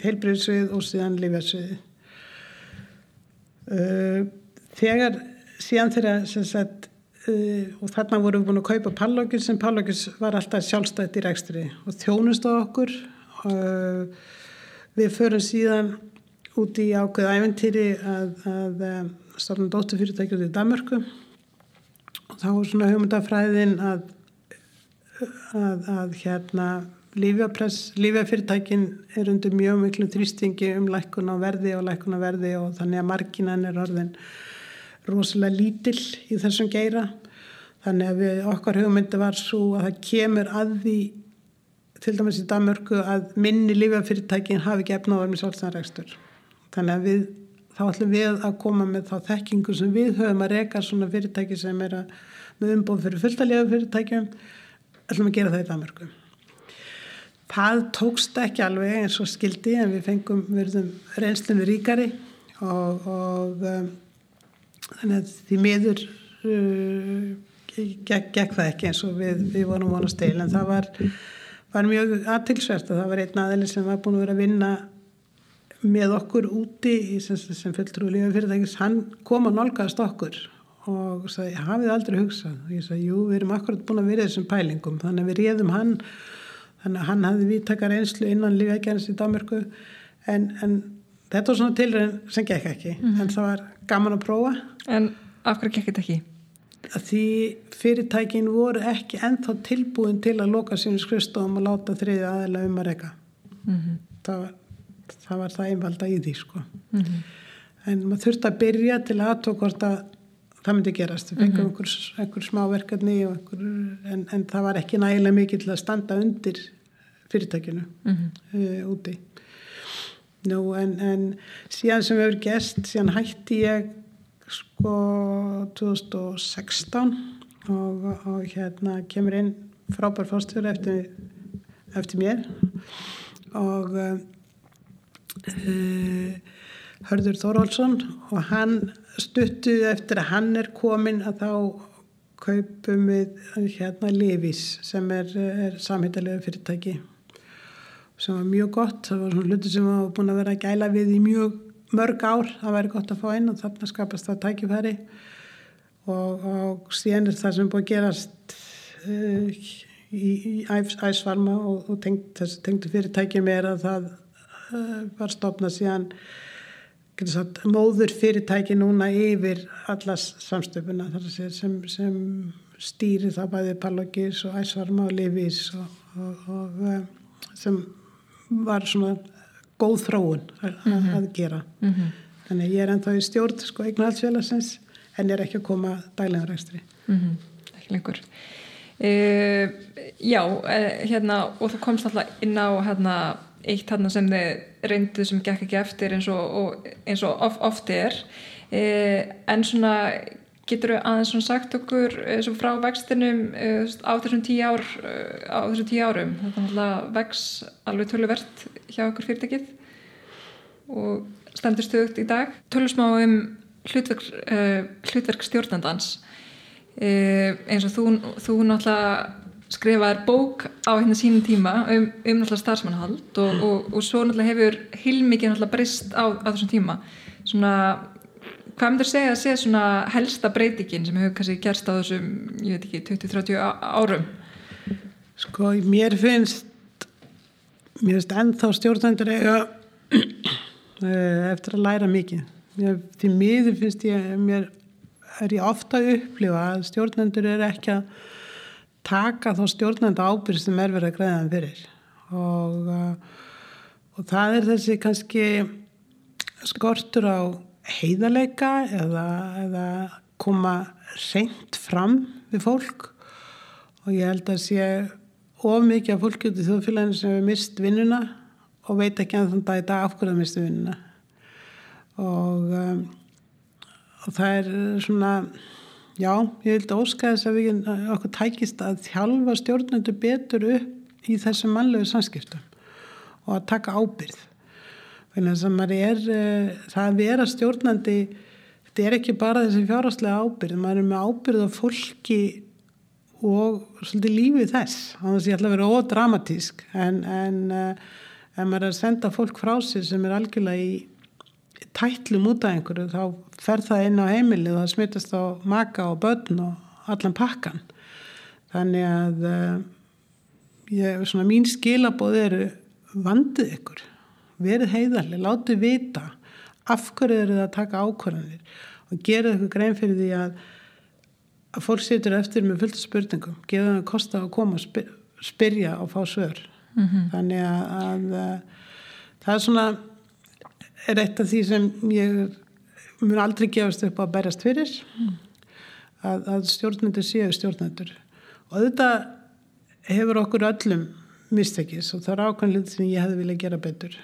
heilbyrðisvið og síðan lífjarsvið. Þegar síðan þegar sagt, uh, og þarna vorum við búin að kaupa Pallokis sem Pallokis var alltaf sjálfstætt í rekstri og þjónust á okkur uh, við förum síðan út í ákveð æventýri að, að stofna dótturfyrirtæki út í Danmörku og þá var svona hugmyndafræðin að, að, að hérna lífjafyrirtækin er undir mjög miklu þrýstingi um lækkun á verði og lækkun á verði og þannig að marginan er orðin rosalega lítill í þessum geira. Þannig að við, okkar hugmyndi var svo að það kemur að því til dæmis í Danmörku að minni lífjafyrirtækin hafi gefna á verðum sjálfstæðanregstur þannig að við þá ætlum við að koma með þá þekkingu sem við höfum að reyka svona fyrirtæki sem er að, með umbóð fyrir fulltalíða fyrirtækjum ætlum að gera það í Danmarku það tókst ekki alveg eins og skildi en við fengum verðum reynslinu ríkari og, og um, þannig að því miður uh, gekk, gekk það ekki eins og við, við vorum vonast til. En það var, var mjög aðtilsvert og það var einn aðeins sem var búin að vera að vinna með okkur úti sem, sem fulltrúlega fyrirtækis, hann kom að nálgast okkur og sagði, hafið aldrei hugsað? Og ég sagði, jú, við erum akkurat búin að vera þessum pælingum, þannig að við réðum hann þannig að hann hafði viðtakar einslu innan lífækjarnis í Dámörku en, en þetta var svona tilræðin sem gekk ekki, mm -hmm. en það var gaman að prófa En af hverju gekk þetta ekki? Að því fyrirtækin voru ekki ennþá tilbúin til að loka sínu skrifstofum og láta þriði aðeila um að reyka mm -hmm. það var það var það einvalda í því sko mm -hmm. en maður þurfti að byrja til aðtók hvort að það myndi gerast við fengum mm -hmm. einhver, smá verkefni einhver, en, en það var ekki nægilega mikið til að standa undir fyrirtækinu mm -hmm. uh, úti Nú, en, en síðan sem hefur gæst síðan hætti ég sko 2016 og, og hérna kemur inn frábær fórstur eftir, eftir mér og uh, Hörður Þóróldsson og hann stuttuð eftir að hann er komin að þá kaupum við hérna Levis sem er, er samhættilega fyrirtæki sem var mjög gott. Það var svona hluti sem var búin að vera að gæla við í mjög mörg ár. Það væri gott að fá inn og þarna skapast það tækifæri. Og, og síðan er það sem búin að gerast uh, í, í æsvarma og, og tengt, þessu tengdu fyrirtæki mér að það Eh, var stopnað síðan sagt, móður fyrirtæki núna yfir allas samstöfuna sem, sem stýri það bæði Pallogis og Æsvarma og Livís og, og, og eh, sem var svona góð þróun að, mm -hmm. að gera mm -hmm. þannig ég er ennþá í stjórn sko eignaldsfélagsins en er ekki að koma dælega rækstri mm -hmm. ekki lengur uh, Já, uh, hérna og þú komst alltaf inn á hérna eitt hann sem þið reyndu sem gekk ekki eftir eins og, eins og of, oft er. E, en svona getur þau aðeins svona sagt okkur e, frá vextinum e, á þessum tíu ár e, á þessum tíu árum? Þannig að vex alveg töluvert hjá okkur fyrirtækið og stendur stöðugt í dag. Tölusmá um hlutverk, hlutverk stjórnandans. Eins og þú, þú náttúrulega skrifaðar bók á hérna sínum tíma um, um náttúrulega starfsmannhald og, mm. og, og svo náttúrulega hefur hilmikið náttúrulega breyst á, á þessum tíma. Svona, hvað myndir segja að segja svona helsta breytingin sem hefur kannski gerst á þessum, ég veit ekki, 20-30 árum? Sko, mér finnst mér finnst ennþá stjórnendur eh, eftir að læra mikið. Mér, því miður finnst ég mér er ég ofta að upplifa að stjórnendur er ekki að taka þá stjórnanda ábyrg sem er verið að greiða þeim fyrir. Og, uh, og það er þessi kannski skortur á heiðarleika eða, eða koma reynd fram við fólk. Og ég held að sé of mikið af fólki út í þjóðfélaginu sem hefur mist vinnuna og veit ekki að þann dag í dag af hverju það misti vinnuna. Og, um, og það er svona Já, ég vildi óska þess að við okkur tækist að þjálfa stjórnendur betur upp í þessum mannlegu samskiptum og að taka ábyrð. Þannig að er, uh, það að vera stjórnandi, þetta er ekki bara þessi fjárháslega ábyrð, maður er með ábyrð af fólki og svolítið lífið þess. Þannig að ég ætla að vera ódramatísk en, en, en maður er að senda fólk frá sér sem er algjörlega í tætlum út af einhverju þá fer það inn á heimilið og það smittast á maka og börn og allan pakkan þannig að uh, ég, svona mín skilabóð eru vandið ykkur verið heiðarlega, látið vita af hverju eru það að taka ákvarðanir og gera ykkur grein fyrir því að að fólk situr eftir með fullt spurningum, gefa það kosta að koma spyr, spyrja og fá svör mm -hmm. þannig að, að, að það er svona er eitt af því sem ég mun aldrei gefast upp að berjast fyrir mm. að, að stjórnendur séu stjórnendur og þetta hefur okkur öllum mistekis og það er ákveðin sem ég hefði viljað gera betur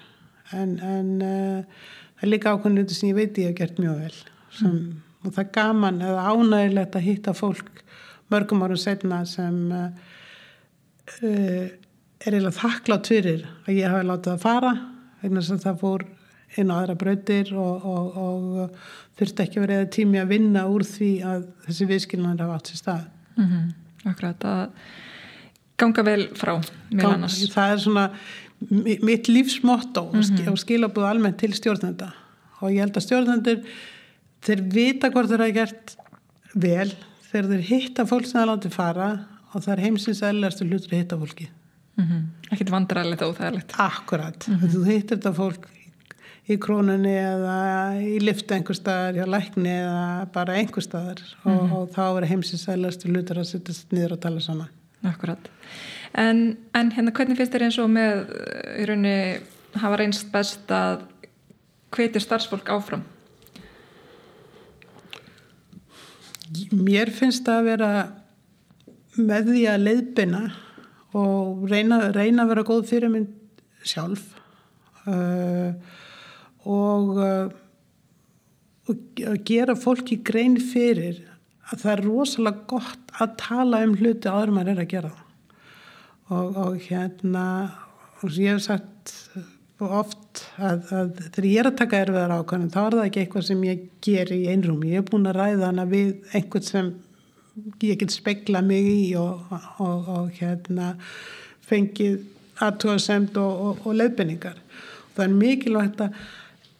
en, en uh, það er líka ákveðin sem ég veit ég hef gert mjög vel sem, mm. og það er gaman eða ánægilegt að hitta fólk mörgum árum setna sem uh, uh, er eiginlega þakklátt fyrir að ég hafi látið að fara vegna sem það fór inn á aðra brautir og, og, og þurfti ekki verið tími að vinna úr því að þessi viðskilnaður hafa átt sér stað mm -hmm. Akkurat að ganga vel frá Gang, það er svona mitt lífsmotto mm -hmm. og skilabúð almennt til stjórnenda og ég held að stjórnendur þeir vita hvort þeir hafa gert vel þegar þeir hitta fólk sem það láti fara og það er heimsins hlutur að hitta fólki mm -hmm. ekkert vandræðilegt og óþægilegt Akkurat, mm -hmm. þú hittir þetta fólk í krónunni eða í lift einhver staðar, hjá lækni eða bara einhver staðar mm -hmm. og, mhm. og þá er heimsins sælastu lutur að sittast niður og tala saman. Akkurat. En, en hérna hvernig finnst þér eins og með í rauninni hafa reynst best að hvetir starfsfólk áfram? Mér finnst það að vera með því að leiðbina og reyna, reyna að vera góð fyrir minn sjálf og uh, og að gera fólki grein fyrir að það er rosalega gott að tala um hluti áður maður er að gera og, og hérna og ég hef sagt oft að, að þegar ég er að taka erfiðar ákvæmum þá er það ekki eitthvað sem ég ger í einrúm ég hef búin að ræða hana við einhvern sem ég get spekla mig í og, og, og hérna fengið aðtóðasemt og leifbenningar það er mikilvægt að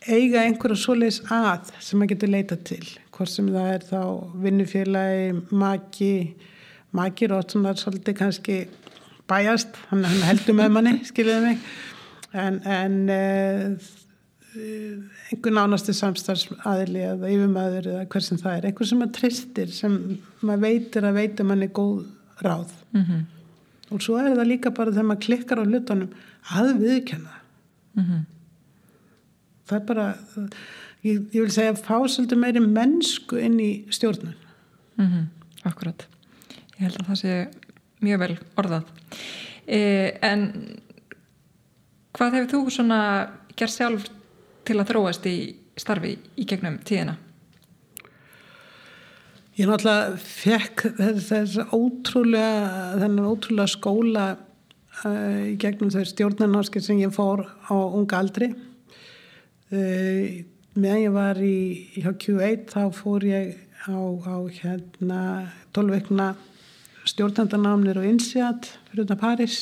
eiga einhverja svoleiðis að sem maður getur leita til. Hvort sem það er þá vinnufélagi maki maki er ótt svona svolítið kannski bæjast, hann, hann heldur með manni skiljiði mig. En, en uh, einhver nánasti samstarfsaðili eða yfirmaður eða hver sem það er. Einhver sem maður tristir sem maður veitir að veita manni góð ráð. Mm -hmm. og svo er það líka bara þegar maður klikkar á hlutunum að viðkenna mm -hmm það er bara ég, ég vil segja að fá svolítið meiri mennsku inn í stjórnun. Mm -hmm, Akkurat. Ég held að það sé mjög vel orðað. Eh, en hvað hefur þú svona gerð sjálf til að þróast í starfi í gegnum tíðina? Ég náttúrulega fekk þess ótrúlega þennan ótrúlega skóla uh, í gegnum þau stjórnarnáskir sem ég fór á unga aldri Uh, meðan ég var í, hjá Q8 þá fór ég á, á hérna 12 veikna stjórnendanámnir og INSEAD fyrir þetta Paris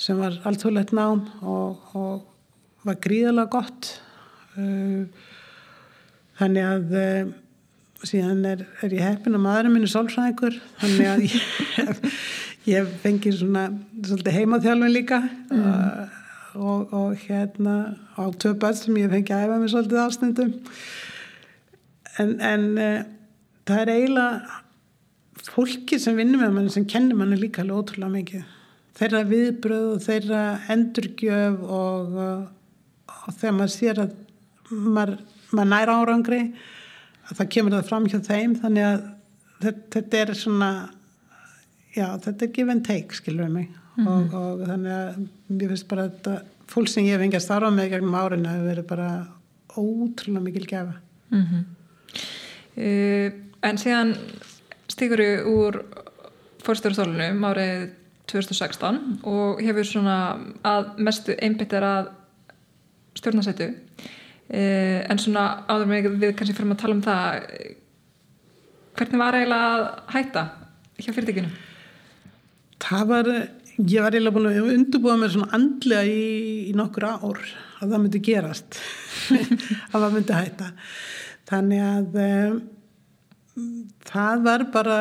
sem var alltfólett nám og, og var gríðalega gott. Uh, þannig að uh, síðan er, er ég heppin að maðurinn minn er sólfræðingur þannig að ég, ég fengi svona svolítið heimaþjálfin líka. Og mm og, og hérna á tvö börn sem ég fengi að æfa mig svolítið ásnendum en, en uh, það er eiginlega fólki sem vinnur með manni sem kennir manni líka alveg ótrúlega mikið. Þeirra viðbröð og þeirra endurgjöf og, og þegar maður sér að maður, maður næra árangri að það kemur það fram hjá þeim. Þannig að þetta, þetta er svona já þetta er give and take skilur við mig mm -hmm. og, og þannig að ég finnst bara að þetta fólk sem ég fengi að starfa með gegnum árinu hefur verið bara ótrúlega mikil gefa mm -hmm. uh, En síðan stigur þú úr fórstjórnstólunum árið 2016 og hefur svona að mestu einbittar að stjórnarsætu uh, en svona áður með við kannski fyrir að tala um það hvernig var eiginlega að hætta hjá fyrirtekinu? Það var Ég var eiginlega búin að undurbúa mér svona andlega í, í nokkur ár að það myndi gerast að það myndi hætta. Þannig að um, það var bara,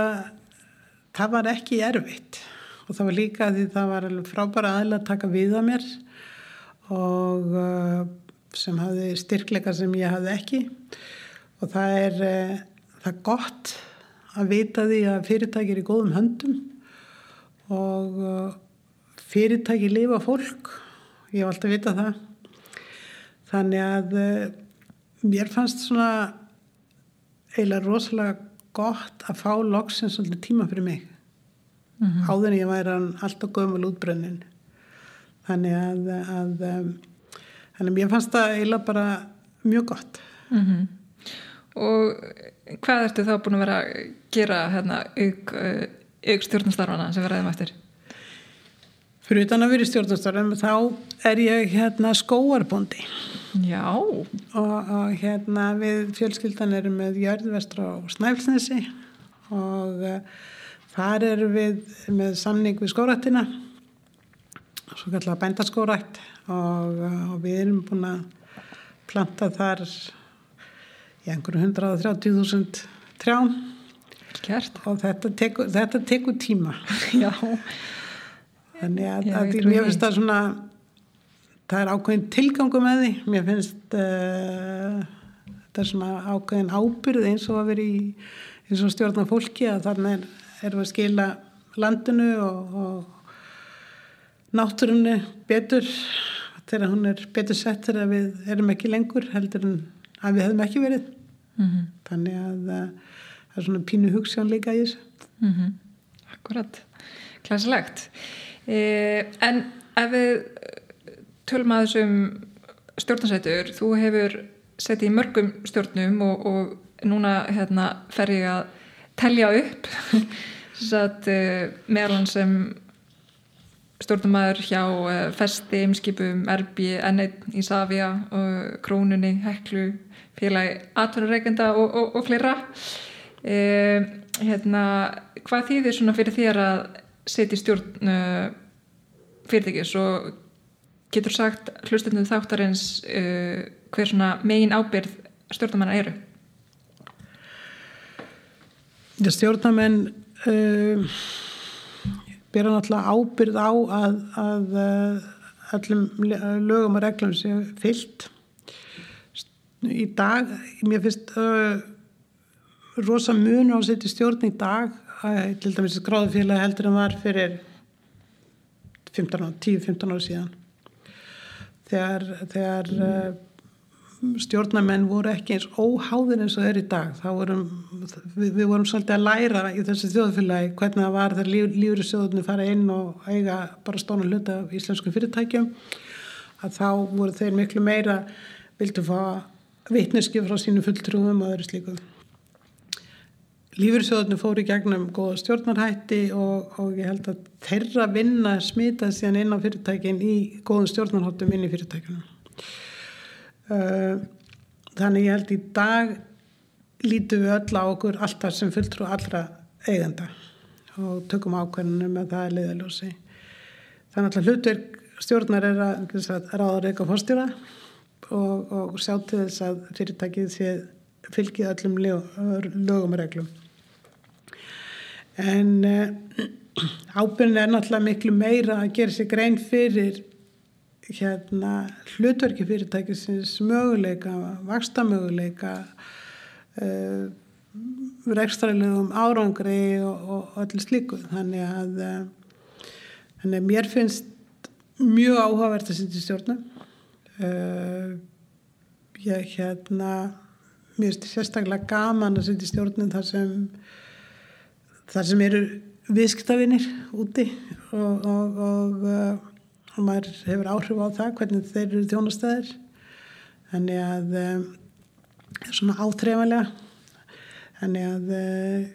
það var ekki erfitt. Og það var líka því það var frábæra aðla að taka við að mér og uh, sem hafði styrkleika sem ég hafði ekki. Og það er, uh, það er gott að vita því að fyrirtæki er í góðum höndum og uh, fyrirtæki lifa fólk, ég hef alltaf vitað það. Þannig að uh, mér fannst svona eiginlega rosalega gott að fá loksins svolítið tíma fyrir mig mm -hmm. áður en ég væri alltaf gömul útbrennin þannig að, að um, þannig að mér fannst það eiginlega bara mjög gott mm -hmm. Og hvað ertu þá búin að vera að gera hérna auk, auk stjórnastarfana sem verðaðum eftir? Fyrir utan að vera í stjórnastarfum þá er ég hérna skóarbondi Já. Og, og hérna við fjölskyldan erum með Jörðvestra og Snæflsnesi og uh, þar erum við með samning við skórættina, svo kallar bændaskórætt og, uh, og við erum búin að planta þar í einhverju 130.000 trjám Kjart. og þetta tekur, þetta tekur tíma. Já. Þannig að, Já, að ég finnst það svona það er ákveðin tilgangu með því. Mér finnst uh, þetta er svona ákveðin ábyrð eins og að vera í eins og stjórna fólki að þannig erum við að skila landinu og, og náttúrunni betur. Þegar hún er betur sett þegar við erum ekki lengur heldur en að við hefum ekki verið. Mm -hmm. þannig að uh, það er svona pínu hugssjón líka í þessu. Mm -hmm. Akkurat, klæsilegt eh, en ef við tölum að þessum stjórnarsætur, þú hefur settið í mörgum stjórnum og, og núna hérna, fer ég að telja upp satt, meðlan sem stjórnumæður hjá Festi, Imskipum, Erbi, Enneit, Ísafja, Krónunni, Heklu, félagi atverðarreikenda og, og, og fleira. Eh, hérna, hvað þýðir svona fyrir þér að setja í stjórn fyrirtækis og Getur sagt hlustendum þáttarins uh, hver svona megin ábyrð stjórnamanna eru? Já, stjórnamenn uh, byrja náttúrulega ábyrð á að, að uh, allum lögum og reglum séu fyllt. Í dag, mér finnst uh, rosa mun á að setja stjórn í dag, til dæmis gráðufélagi heldur en var fyrir 10-15 ára síðan. Þegar, þegar uh, stjórnarmenn voru ekki eins óháðir eins og þeir í dag vorum, við, við vorum svolítið að læra í þessi þjóðfélagi hvernig það var þegar líf, lífri sjóðunni fara inn og eiga bara stóna hluta af íslenskum fyrirtækjum að þá voru þeir miklu meira vildu fá vitneski frá sínu fulltrúum og öðru slíku Lífyrsjóðunni fóru í gegnum góða stjórnarhætti og, og ég held að þeirra vinna smita síðan inn á fyrirtækin í góðum stjórnarháttum inn í fyrirtækunum. Uh, þannig ég held í dag lítum við öll á okkur alltaf sem fulltrú allra eigenda og tökum ákveðinu með það að leiðaljósi. Þannig að hlutverk stjórnar er að, að ráða reyka fórstjóra og, og sjá til þess að fyrirtækið sé fylgið öllum lögum og reglum en uh, ábyrgin er náttúrulega miklu meira að gera sér grein fyrir hérna hlutverki fyrirtækisins möguleika, vaksta möguleika uh, eh, rekstralegum árangri og, og allir slíku. Þannig að uh, þannig að mér finnst mjög áhugavert að í stjórnum. Ég hérna mér finnst sérstaklega gaman að í stjórnum þar sem þar sem eru viðskiptavinir úti og, og, og, uh, og maður hefur áhrif á það hvernig þeir eru þjónastæðir þannig að um, svona áþreifanlega þannig að uh,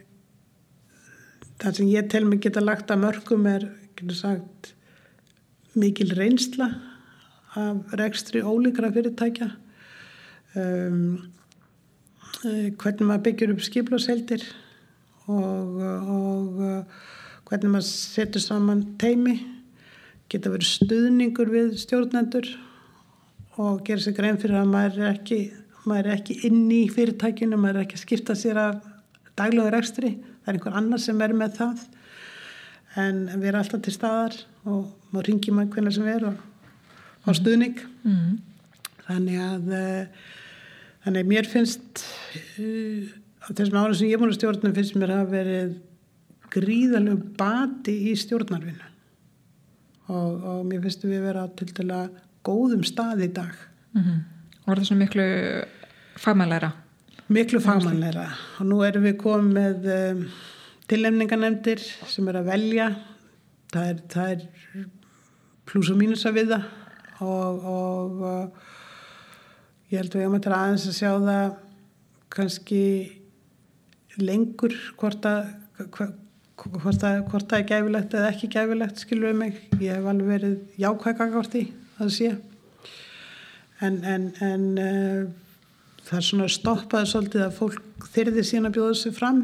það sem ég tel mig geta lagt að mörgum er sagt, mikil reynsla af rekstri ólíkra fyrirtækja. Um, hvernig maður byggjur upp skiplóseldir og, og hvernig maður setur saman teimi geta verið stuðningur við stjórnendur og gera sér grein fyrir að maður er ekki, maður er ekki inn í fyrirtækinu, maður er ekki að skipta sér af daglegur ekstri, það er einhver annar sem er með það. En við erum alltaf til staðar og maður ringi maður hvernig sem er og á stuðning. Mm. þannig að uh, þannig að mér finnst uh, á þessum ára sem ég er búin að stjórna finnst mér að verið gríðalegu bati í stjórnarvinu og, og mér finnst við vera til dæla góðum stað í dag. Mm -hmm. og var það svona miklu fagmannleira miklu fagmannleira og nú erum við komið með um, tillemninganemndir sem er að velja. Það er, það er pluss og mínus að viða og, og uh, ég held að við erum að aðeins að sjá það kannski lengur hvort að hvort það, hvort er gæfilegt eða ekki gæfilegt skilur við mig. Ég hef alveg verið jákvæðgangvort í það sé. En, en, en uh, það er svona stoppaði svolítið að fólk þyrðir síðan að bjóða þessu fram.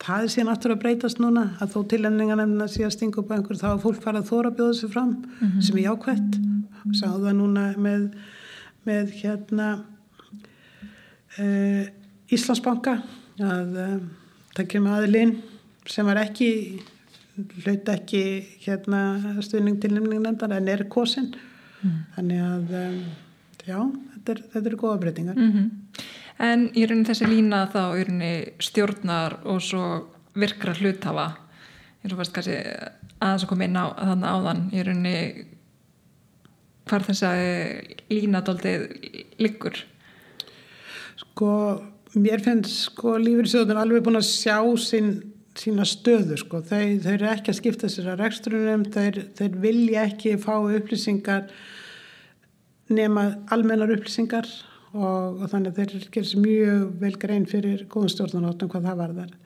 Það er síðan aftur að breytast núna að þó tilendingarnefnina sé að stinga upp einhver þá er fólk farið að þóra að bjóða þessu fram mm -hmm. sem er jákvætt. Sáðu það núna með, með hérna uh, Íslandsbanka að uh, það kemur aðilinn sem var ekki hlut ekki hérna stuðning til nefningnefndar en er kosin mm. þannig að um, já, þetta er, þetta er góða breytingar mm -hmm. En í rauninni þessi lína þá í rauninni stjórnar og svo virkra hluthafa eins og fannst kannski aðeins að koma inn á þannig áðan í rauninni hvar þess að lína doldið liggur Sko mér finnst sko lífriðsjóðun alveg búin að sjá sinn sína stöðu sko. þeir, þeir eru ekki að skipta sér að rekstrunum, þeir, þeir vilja ekki fá upplýsingar nema almennar upplýsingar og, og þannig að þeir gerir sér mjög vel grein fyrir góðum stjórnarnóttum hvað það var þar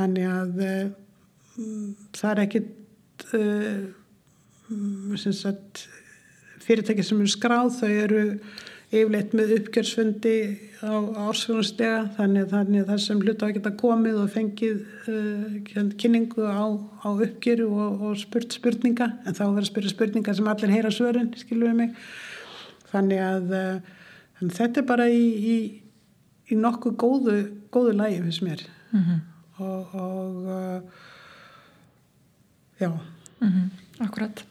þannig að um, það er ekkit uh, fyrirtæki sem eru skráð þau eru yfirleitt með uppgjörsfundi á ársfjörnustega þannig, þannig að það sem hluta að geta komið og fengið uh, kynningu á, á uppgjöru og, og spurt spurninga en þá verður að spyrja spurninga sem allir heyra svörin, skilum við mig þannig að uh, þetta er bara í, í, í nokkuð góðu, góðu lægi fyrst mér mm -hmm. og, og uh, já mm -hmm. Akkurat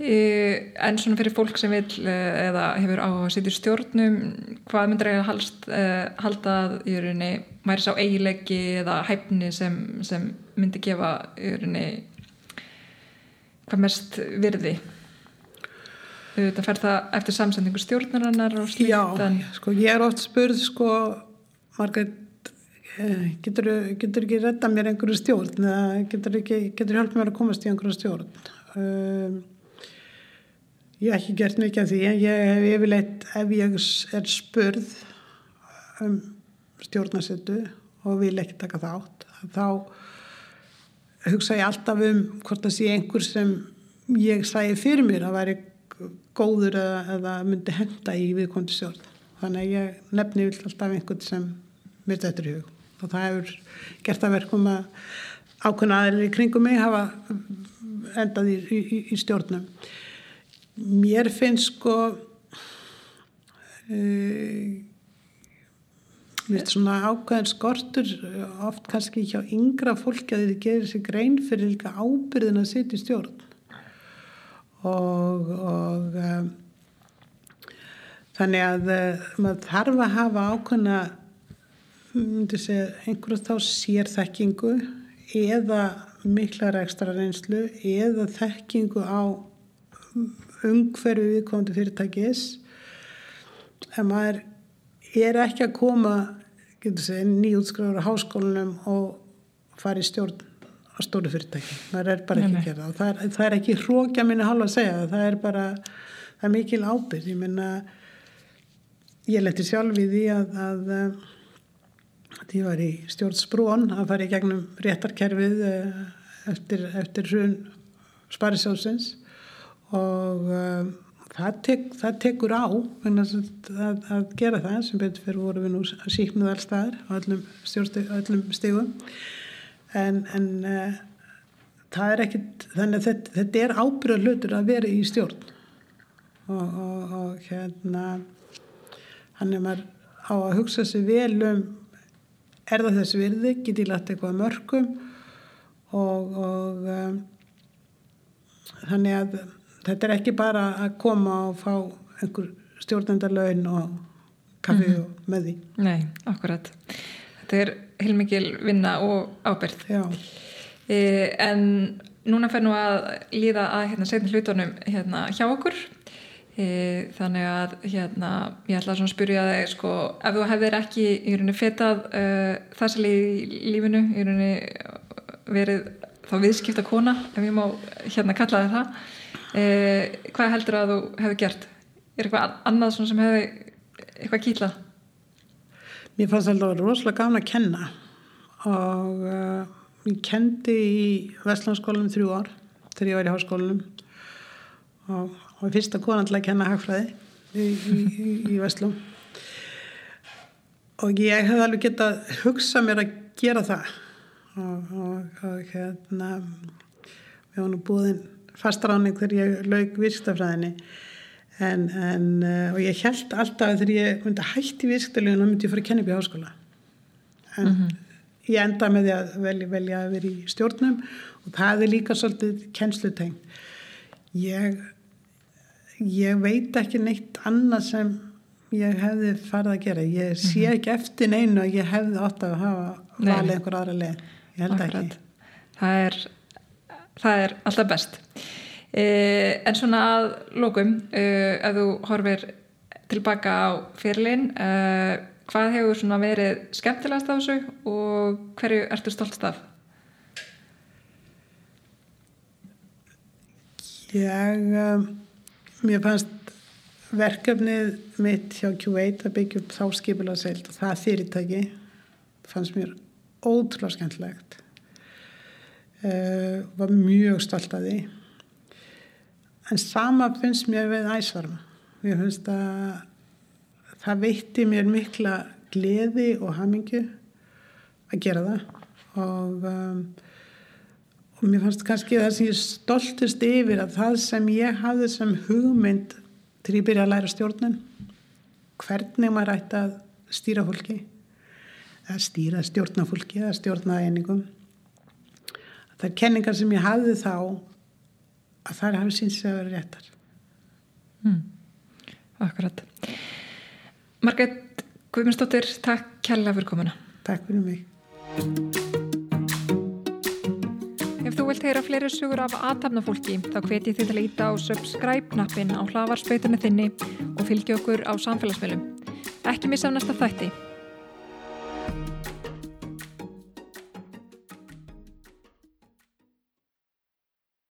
en svona fyrir fólk sem vil eh, eða hefur á að sitja í stjórnum hvað myndir eiga að eh, halda í rauninni væri sá eigilegi eða hæfni sem, sem myndi gefa í rauninni hvað mest virði? Þetta fer það eftir samsendingu stjórnarannar og slíkt Já, en... sko ég er oft spurð sko Margreit eh, getur þú ekki redda mér einhverju stjórn eða getur þú hjálp mér að komast í einhverju stjórn? Um Ég hef ekki gert mikið af því en ég hef yfirleitt ef ég er spurð um stjórnarsettu og vil ekki taka þátt þá hugsa ég alltaf um hvort það sé einhver sem ég sæði fyrir mér að væri góður eða, eða myndi henda í viðkondi stjórn. Þannig að ég nefni vill alltaf einhvern sem þetta er í hug og það hefur gert að verkum að ákveðna aðeins í kringum mig hafa endað í, í, í stjórnum mér finnst sko uh, mér finnst svona ákveðin skortur oft kannski hjá yngra fólki að þið gerir sér grein fyrir líka ábyrðin að setja í stjórn. Og, og um, þannig að uh, maður þarf að hafa ákveðina segja, einhverju þá sérþekkingu eða miklar ekstra reynslu eða þekkingu á umhverfi viðkomandi fyrirtækis. En maður er ekki að koma nýjútskráður á háskólanum og fara í stjórn á stóru fyrirtæki, maður er bara ekki að gera það. Er, það er ekki hrókja minni halva að segja það. Er bara, það er mikil ábyrg ég minna ég leti sjálf í því að, að, að ég var í stjórnsbrón að fara í gegnum réttarkerfið eh, eftir, eftir hrun Sparisjósins og um, það, tek, það tekur á að, að gera það sem betur fyrir voru við nú síknuð allstaðar á öllum, öllum stígum en, en uh, það er ekkit þannig að þetta, þetta er ábyrða hlutur að vera í stjórn. Og, og, og hérna hann er maður á að hugsa sér vel um er það þess virði, get ég lagt eitthvað mörgum og, og um, þannig að þetta er ekki bara að koma og fá einhver stjórnendarlaun og kaffi mm -hmm. og með því. Nei, akkurat. Þetta er heilmikil vinna og ábyrð. Já. E, en núna fer nú að líða að hérna, setja hlutunum hérna, hjá okkur e, þannig að hérna, ég ætla að spyrja þig sko, ef þú hefðir ekki í rauninni fetað uh, þessi í lífinu í rauninni verið þá viðskipta kona ef ég má hérna kalla þig það e, hvað heldur að þú hefði gert? Er eitthvað annað sem hefði eitthvað kýtlað? Mér fannst alltaf rosalega gafn að kenna og uh, ég kendi í Vestlandskólanum þrjú ár þegar ég var í háskólanum og, og fyrsta konan til að kenna hagfræði í, í, í, í Vestlum og ég hef alveg gett að hugsa mér að gera það og, og, og hérna við varum búin fastráning þegar ég laug virkstafræðinni en, en uh, og ég held alltaf þegar ég myndi hætti virkstafræðinu og myndi ég fara að kenna upp í háskóla. En mm -hmm. ég enda með því að velja, velja að vera í stjórnum og það er líka svolítið kennslutengt ég ég veit ekki neitt annað sem ég hefði farið að gera. Ég sé mhm. ekki eftir neinu að ég hefði átt að hafa valið einhver aðra leið. Ég held Akkurat. ekki það er, það er alltaf best eh, en svona að lókum eh, ef þú horfir tilbaka á fyrirlin eh, hvað hefur svona verið skemmtilegast af þessu og hverju ertu stoltst af? Ég um, mér fannst verkefnið mitt hjá Q8 að byggja upp þá skipilega seilt og það fyrirtæki fannst mér ótrúlega skemmtilegt uh, var mjög stolt að því. En sama finnst mér við æsvarma ég finnst að það veitti mér mikla gleði og hamingu að gera það. Og, um, og mér fannst kannski það sem ég stoltist yfir að það sem ég hafði sem hugmynd til ég byrja að læra stjórnum hvernig maður ætti að stýra fólki að stýra stjórnafólki að stjórna einingum það er kenningar sem ég hafði þá að það hafi síns að vera réttar. Mm. Akkurat. Margret Guðmundsdóttir takk kærlega fyrir komuna. Takk fyrir mig. Ef þú vilt heyra fleiri sugur af aðtapnafólki þá hveti þið til að íta á subscribe-nappin á hlavarspöytunni þinni og fylgja okkur á samfélagsmiðlum. Ekki missa á næsta þætti